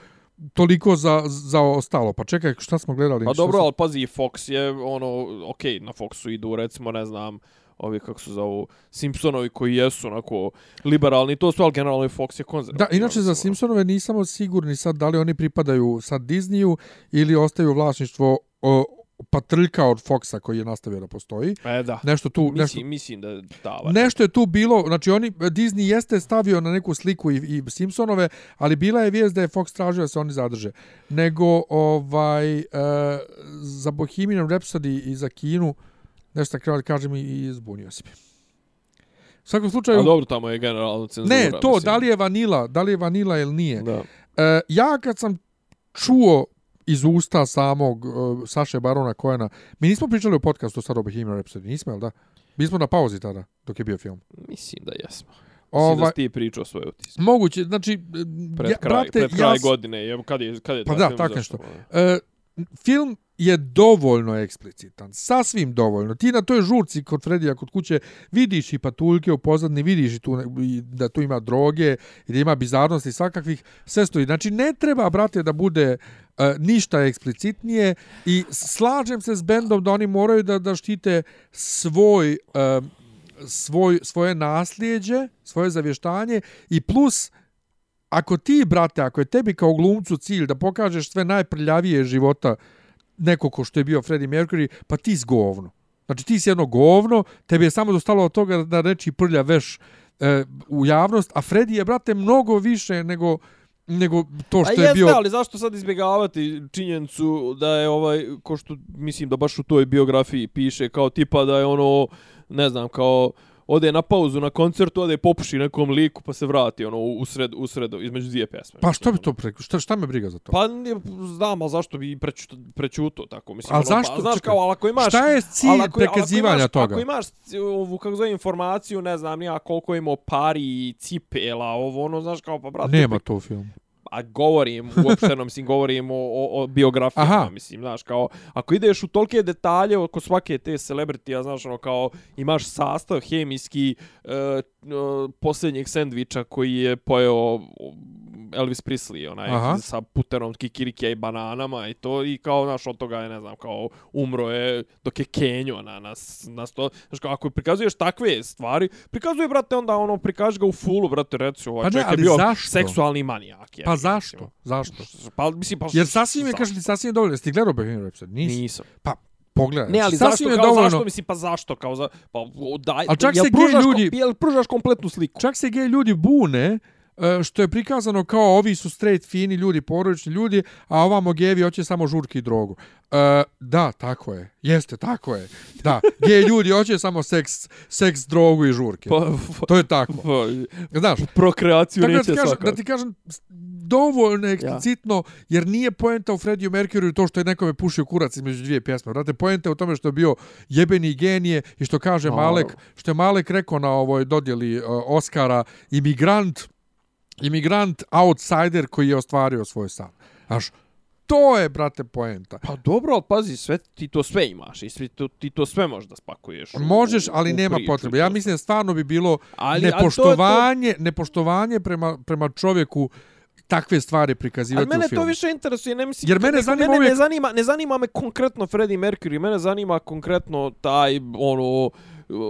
toliko za, za ostalo. Pa čekaj, šta smo gledali? Pa dobro, sam... ali pazi, Fox je ono, ok, na Foxu idu, recimo, ne znam, ovi kako se zovu, Simpsonovi koji jesu onako liberalni, to su, ali generalno Fox je konzervativni. Da, inače za Simpsonove nisam sigurni sad da li oni pripadaju sad Disneyu ili ostaju vlasništvo o, patrljka od Foxa koji je nastavio da postoji. E, da. Nešto tu, Mislim, nešto, mislim da da. nešto je tu bilo, znači oni, Disney jeste stavio na neku sliku i, i Simpsonove, ali bila je vijest da je Fox tražio da se oni zadrže. Nego, ovaj, e, za Bohemian Rhapsody i za Kinu, nešto tako da kažem i, i zbunio se mi. U svakom slučaju, A dobro, tamo je generalno cenzura. ne, to, mislim. da li je vanila, da li je vanila ili nije. Da. E, ja kad sam čuo iz usta samog uh, Saše Barona Koena, mi nismo pričali o podcastu sad o Bohemian Rhapsody, nismo, jel da? Mi smo na pauzi tada, dok je bio film. Mislim da jesmo. Mislim da Ovaj, si ti pričao svoj utisak. moguće, znači, Pred ja, kraj, brate, pred kraj ja, s- godine. Je, kad je, kad je Pa da, film tako izašao? E, film je dovoljno eksplicitan, sasvim dovoljno. Ti na toj žurci kod Fredija kod kuće vidiš i patuljke u pozadini, vidiš i tu, i da tu ima droge, i da ima bizarnosti svakakvih, sve. Znači, ne treba, brate, da bude e, ništa eksplicitnije i slažem se s bendom da oni moraju da, da štite svoj, e, svoj, svoje nasljeđe, svoje zavještanje i plus ako ti, brate, ako je tebi kao glumcu cilj da pokažeš sve najprljavije života neko ko što je bio Freddie Mercury, pa ti si govno. Znači ti si jedno govno, tebi je samo dostalo od toga da reči prlja veš e, u javnost, a Freddie je, brate, mnogo više nego nego to A što je jeste, bio... ali zašto sad izbjegavati činjenicu da je ovaj, ko što mislim da baš u toj biografiji piše, kao tipa da je ono, ne znam, kao ode na pauzu na koncertu, ode popuši nekom liku pa se vrati ono u sred, u sred, između dvije pjesme. Pa što bi to preko? Šta, šta me briga za to? Pa nije, znam, ali zašto bi prećuto, prećuto tako? Mislim, A ono, zašto? Pa, znaš, Čekaj, kao, ali ako imaš... šta je cilj ako- ali ako imaš, toga? Ako imaš ovu, kako zove, informaciju, ne znam, nija koliko ima pari, cipela, ovo, ono, znaš, kao, pa, brate, Nema to u filmu. A govorim uopšteno, mislim, govorim o, o, o biografijama, Aha. mislim, znaš, kao, ako ideš u tolike detalje oko svake te celebritija, znaš, ono, kao, imaš sastav hemijski e, e, posljednjeg sendviča koji je pojeo Elvis Presley, onaj, Aha. sa puterom kikirike i bananama i to, i kao, znaš, od toga je, ne znam, kao, umro je dok je kenjo na, na, na sto, kao, ako prikazuješ takve stvari, prikazuje, brate, onda, ono, prikaži ga u fullu, brate, reci, ovaj Pa ne, čovjek je bio zašto? seksualni manijak. je, Pa mislim. zašto? Zašto? Pa, mislim, pa... Jer sasvim je, zašto? kažem ti, sasvim je dovoljno. Jesi ti gledao Bohemian Rhapsody? Nisi? Nisam. Pa, pogledaj. Ne, ali Znači, zašto, sasvim je kao dovoljno- zašto, mislim, pa zašto, kao za, pa daj, čak jel se gej ljudi- jel pružaš kompletnu sliku? Čak se gej ljudi bune što je prikazano kao ovi su straight, fini ljudi, porodični ljudi, a ovamo gejevi hoće samo žurke i drogu. E, da, tako je. Jeste, tako je. Da, gej ljudi hoće samo seks, seks, drogu i žurke. Pa, To je tako. pa, Znaš, prokreaciju tako neće kažem, svakako. da ti kažem dovoljno eksplicitno, jer nije poenta u Freddie Mercury to što je nekome pušio kurac između dvije pjesme. Brate, poenta je u tome što je bio jebeni genije i što kaže. Malek, što je Malek rekao na ovoj dodjeli uh, Oscara, imigrant, imigrant outsider koji je ostvario svoj san. Znaš, to je, brate, poenta. Pa dobro, ali pazi, sve, ti to sve imaš i svi to, ti to sve možeš da spakuješ. u- Možeš, ali u nema priču, potrebe. Ja mislim stvarno bi bilo Ali- ali to to- nepoštovanje, nepoštovanje prema, prema čovjeku takve stvari Ali prikazivati mene u filmu. to više interesuje, ne mislim... Jer mene nego zanima mene ne uvijek- zanima, ne zanima me konkretno Freddie Mercury, mene zanima konkretno taj, ono,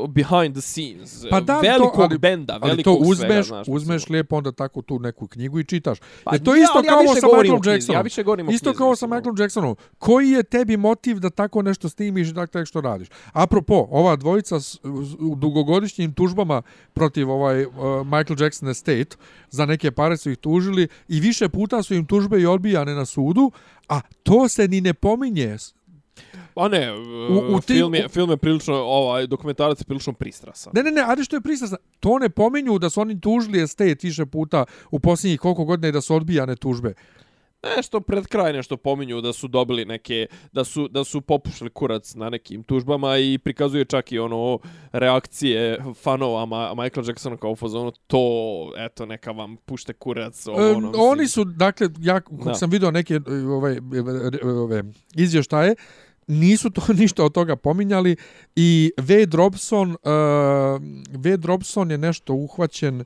behind the scenes, Pa da, velikog to, ali, benda, ali velikog to uzmeš, svega, znaš, uzmeš lijepo onda tako tu neku knjigu i čitaš. Pa Jer to nije, isto ja kao više sa knjizi, Jacksonom. Ja više govorim Isto knjizi, kao sa Michaelom Jacksonom. Koji je tebi motiv da tako nešto snimiš i tako što radiš? Apropo, ova dvojica s, s- u dugogodišnjim tužbama protiv ovaj uh, Michael Jackson Estate za neke pare su ih tužili i više puta su im tužbe i odbijane na sudu, a to se ni ne pominje. Pa ne, U- u ti- film, je, u- film je prilično, ovaj, dokumentarac je prilično pristrasan. Ne, ne, ne, ali što je pristrasno, to ne pominju da su oni tužili Estate više puta u posljednjih koliko godina i da su odbijane tužbe. Nešto pred kraj nešto pominju da su dobili neke, da su, da su popušili kurac na nekim tužbama i prikazuje čak i ono reakcije fanova Ma Michael Jacksona kao fazonu to, eto, neka vam pušte kurac. Ovo, E, ono, mislim. oni su, dakle, ja kako sam vidio neke e, ove, e, ove izvještaje, nisu to <laughs> ništa od toga pominjali i Wade Robson, uh, Wade Robson je nešto uhvaćen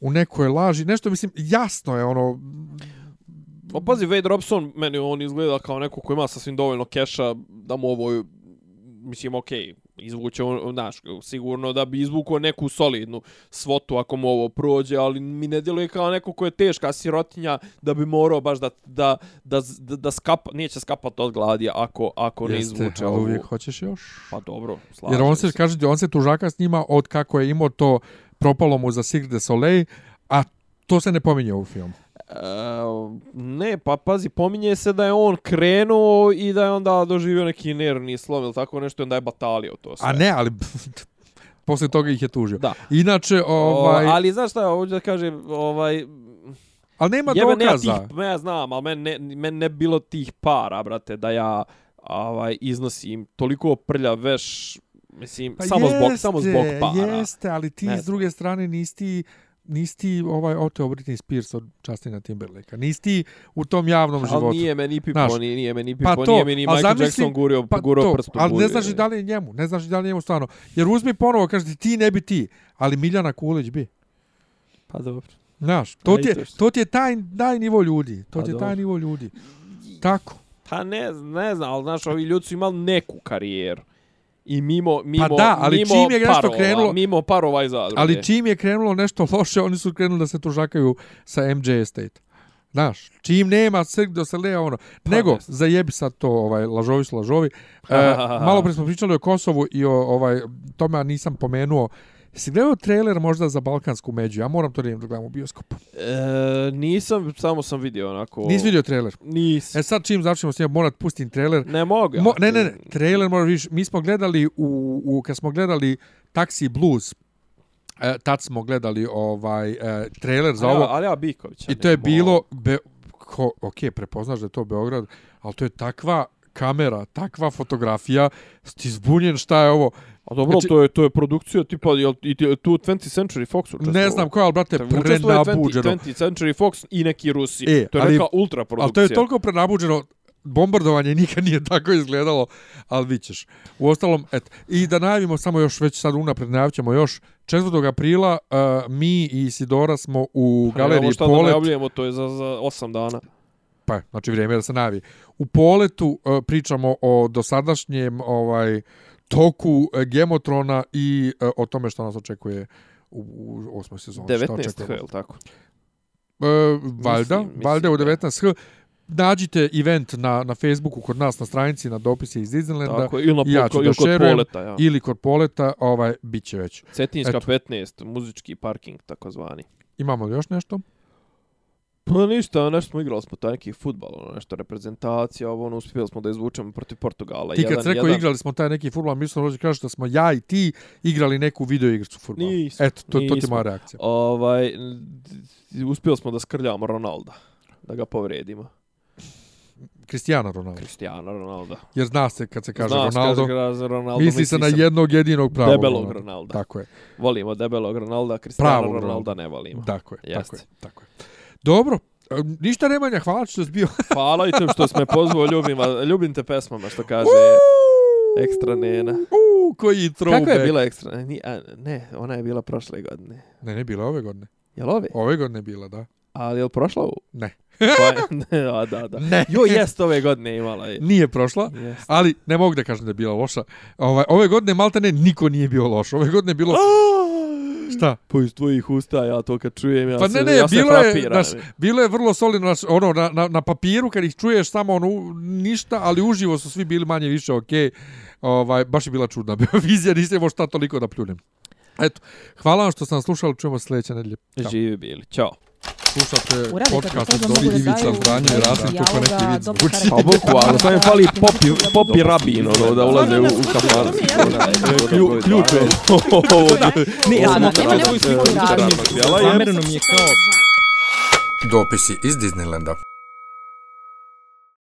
u nekoj laži, nešto mislim jasno je ono Pa pazi, Wade Robson, meni on izgleda kao neko ko ima sasvim dovoljno keša da mu ovo, mislim, okej, izvuće on, znaš, sigurno da bi izvukao neku solidnu svotu ako mu ovo prođe, ali mi ne djeluje kao neko ko je teška sirotinja da bi morao baš da, da, da, da, da skapa, neće skapat od gladi ako, ako ne izvuče ovu. uvijek hoćeš još. Pa dobro, slažem Jer on se, se. kažete, on se tužaka s njima od kako je imao to propalo mu za Cirque du Soleil, a to se ne pominje u filmu. E, ne, pa pazi, pominje se da je on krenuo i da je onda doživio neki nervni slom ili tako nešto i onda je batalio to sve. A ne, ali <laughs> posle toga ih je tužio. Da. Inače, ovaj, O, ali znaš šta, hoću da kažem, ovaj, ali nema jebe dokaza. tih, ja znam, ali men ne, men ne bilo tih para, brate, da ja ovaj, iznosim toliko prlja veš, mislim, Pa samo, zbog, jeste, samo zbog para. Jeste, ali ti Ne s druge strane nisi nisi ovaj oteo Britney Spears od Justina Timberlakea. Nisi ti u tom javnom Ali životu. nije me ni pipo, Znaš, nije, nije me ni pa pipo, to, nije me ni ali Michael zamisli- Jackson gurio, pa gurio to, prst u ali ne znaš i da li je njemu, ne znaš i da li je njemu stvarno. Jer uzmi ponovo, kaže ti ne bi ti, ali Miljana Kulić bi. Pa dobro. Znaš, to A i ti je, to to ti je taj, taj nivo ljudi. To Pa ti je taj nivo ljudi. Tako. Pa ne, ne znam, ali znaš, ovi ljudi su imali neku karijeru. I mimo, mimo, Pa da, ali mimo čim je nešto parova, krenulo- Mimo parova i zadruge. Ali čim je krenulo nešto loše, oni su krenuli da se tužakaju sa MJ Estate. Znaš, čim nema Cirque du Soleil, ono. Pa, Nego, jeste. zajebi sad to, ovaj, lažovi su lažovi. E, <laughs> malo pre smo pričali o Kosovu i o ovaj, tome, nisam pomenuo. Si gledao trailer možda za Balkansku među? Ja moram to da da gledam u bioskopu. E, nisam, samo sam vidio onako... Nisi vidio trailer? Nisam. E sad čim završimo s njim, morat pustim trailer. Ne mogu. ja. Mo, ne, ne, ne, trailer moraš vidiš. Mi smo gledali u, u kad smo gledali Taxi Blues, e, tad smo gledali ovaj e, trailer za Ali ovo. ja- Ali ja Biković. I to je bilo, be, ko, ok, prepoznaš da je to Beograd, ali to je takva kamera, takva fotografija, ti zbunjen šta je ovo. A dobro, Znači- to je to je produkcija tipa jel i tu 20th Century Fox učestvovao. Ne znam koja, ali brate, Učestvovao je 20, prenabuđeno. 20th Century Fox i neki Rusi. E, to je ali- neka ultra produkcija. Ali to je toliko prenabuđeno, bombardovanje nikad nije tako izgledalo, ali vi ćeš. U ostalom, et, i da najavimo samo još, već sad unapred najavit ćemo još, 4. aprila uh, mi i Isidora smo u Pa galeriji šta da Polet. najavljujemo, to je za, za 8 dana. Pa, znači vrijeme je da se najavi. U Poletu uh, pričamo o dosadašnjem ovaj toku uh, Gemotrona i uh, o tome što nas očekuje u, u osmoj sezoni. Šta 19. očekujemo? je li tako? E, valjda, Mislim, valjda u mislim, da. 19h. Nađite event na, na Facebooku kod nas na stranici na dopisi iz Disneylanda Tako, je, ili, na, ja da ili kod šerujem, poleta, ja. ili kod poleta, ovaj, bit će već. Cetinska Eto. 15, muzički parking, takozvani. Imamo li još nešto? Pa ništa, nešto smo igrali smo taj neki futbal, ono, nešto reprezentacija, ovo, ono, uspjeli smo da izvučemo protiv Portugala. Ti kad jedan, rekao jedan. igrali smo taj neki fudbal, mislim rođe kažeš da smo ja i ti igrali neku video igricu fudbal. Nismo, Eto, to, to ti nismo. moja reakcija. Ovaj, uspjeli smo da skrljamo Ronalda, da ga povredimo. Cristiano Ronaldo. Cristiano Ronalda. Jer zna se kad se kaže Zna se, Ronaldo, kaže Ronaldo, misli se na jednog jedinog pravog debelog Ronalda. Ronalda. Tako je. Volimo debelog Ronalda, Cristiano Pravog Ronalda Ronalda. ne volimo. Tako je, tako je, Jeste. tako je. Dobro, e, ništa Nemanja, hvala što si bio. <laughs> Hvala i što si me pozvao, ljubim, ljubim te pesmama, što kaže ekstra nena. Uuu, koji throwback. Kako je bila ekstra? Ni, a, ne, ona je bila prošle godine. Ne, ne, bila ove godine. Jel ove? Ove godine je bila, da. Ali je li prošla u? Ne. <laughs> Ne, a, da, da. Ne. Jo, jest ove godine imala je. Nije prošla, Jest. ali ne mogu da kažem da je bila loša. Ovaj, ove godine malta ne, niko nije bio loš. Ove godine je bilo... Šta? Pa iz tvojih usta, ja to kad čujem, ja Pa se, ne, ne, ja se bilo je, frapiram. znaš, bilo je vrlo solidno, znaš, ono, na, na, na papiru kad ih čuješ samo ono, ništa, ali uživo su svi bili manje više okej. Ovaj, baš je bila čudna <laughs> vizija, nisam imao šta toliko da pljunem. Eto, hvala vam što ste nas slušali, čujemo se sljedeće nedelje. Ćao. Živi bili. Ćao. Slušate podcast od to Dobri Ivica Zdanje i Rasim, kako neki dobro zvuči. Pa bukvalno, samo mi fali popi, popi rabin, ono, da ulaze u. Klju- Ključ je. Ne, ja sam nema je nema je- Zamereno mi je kao <laughs> Dopisi iz Disneylanda.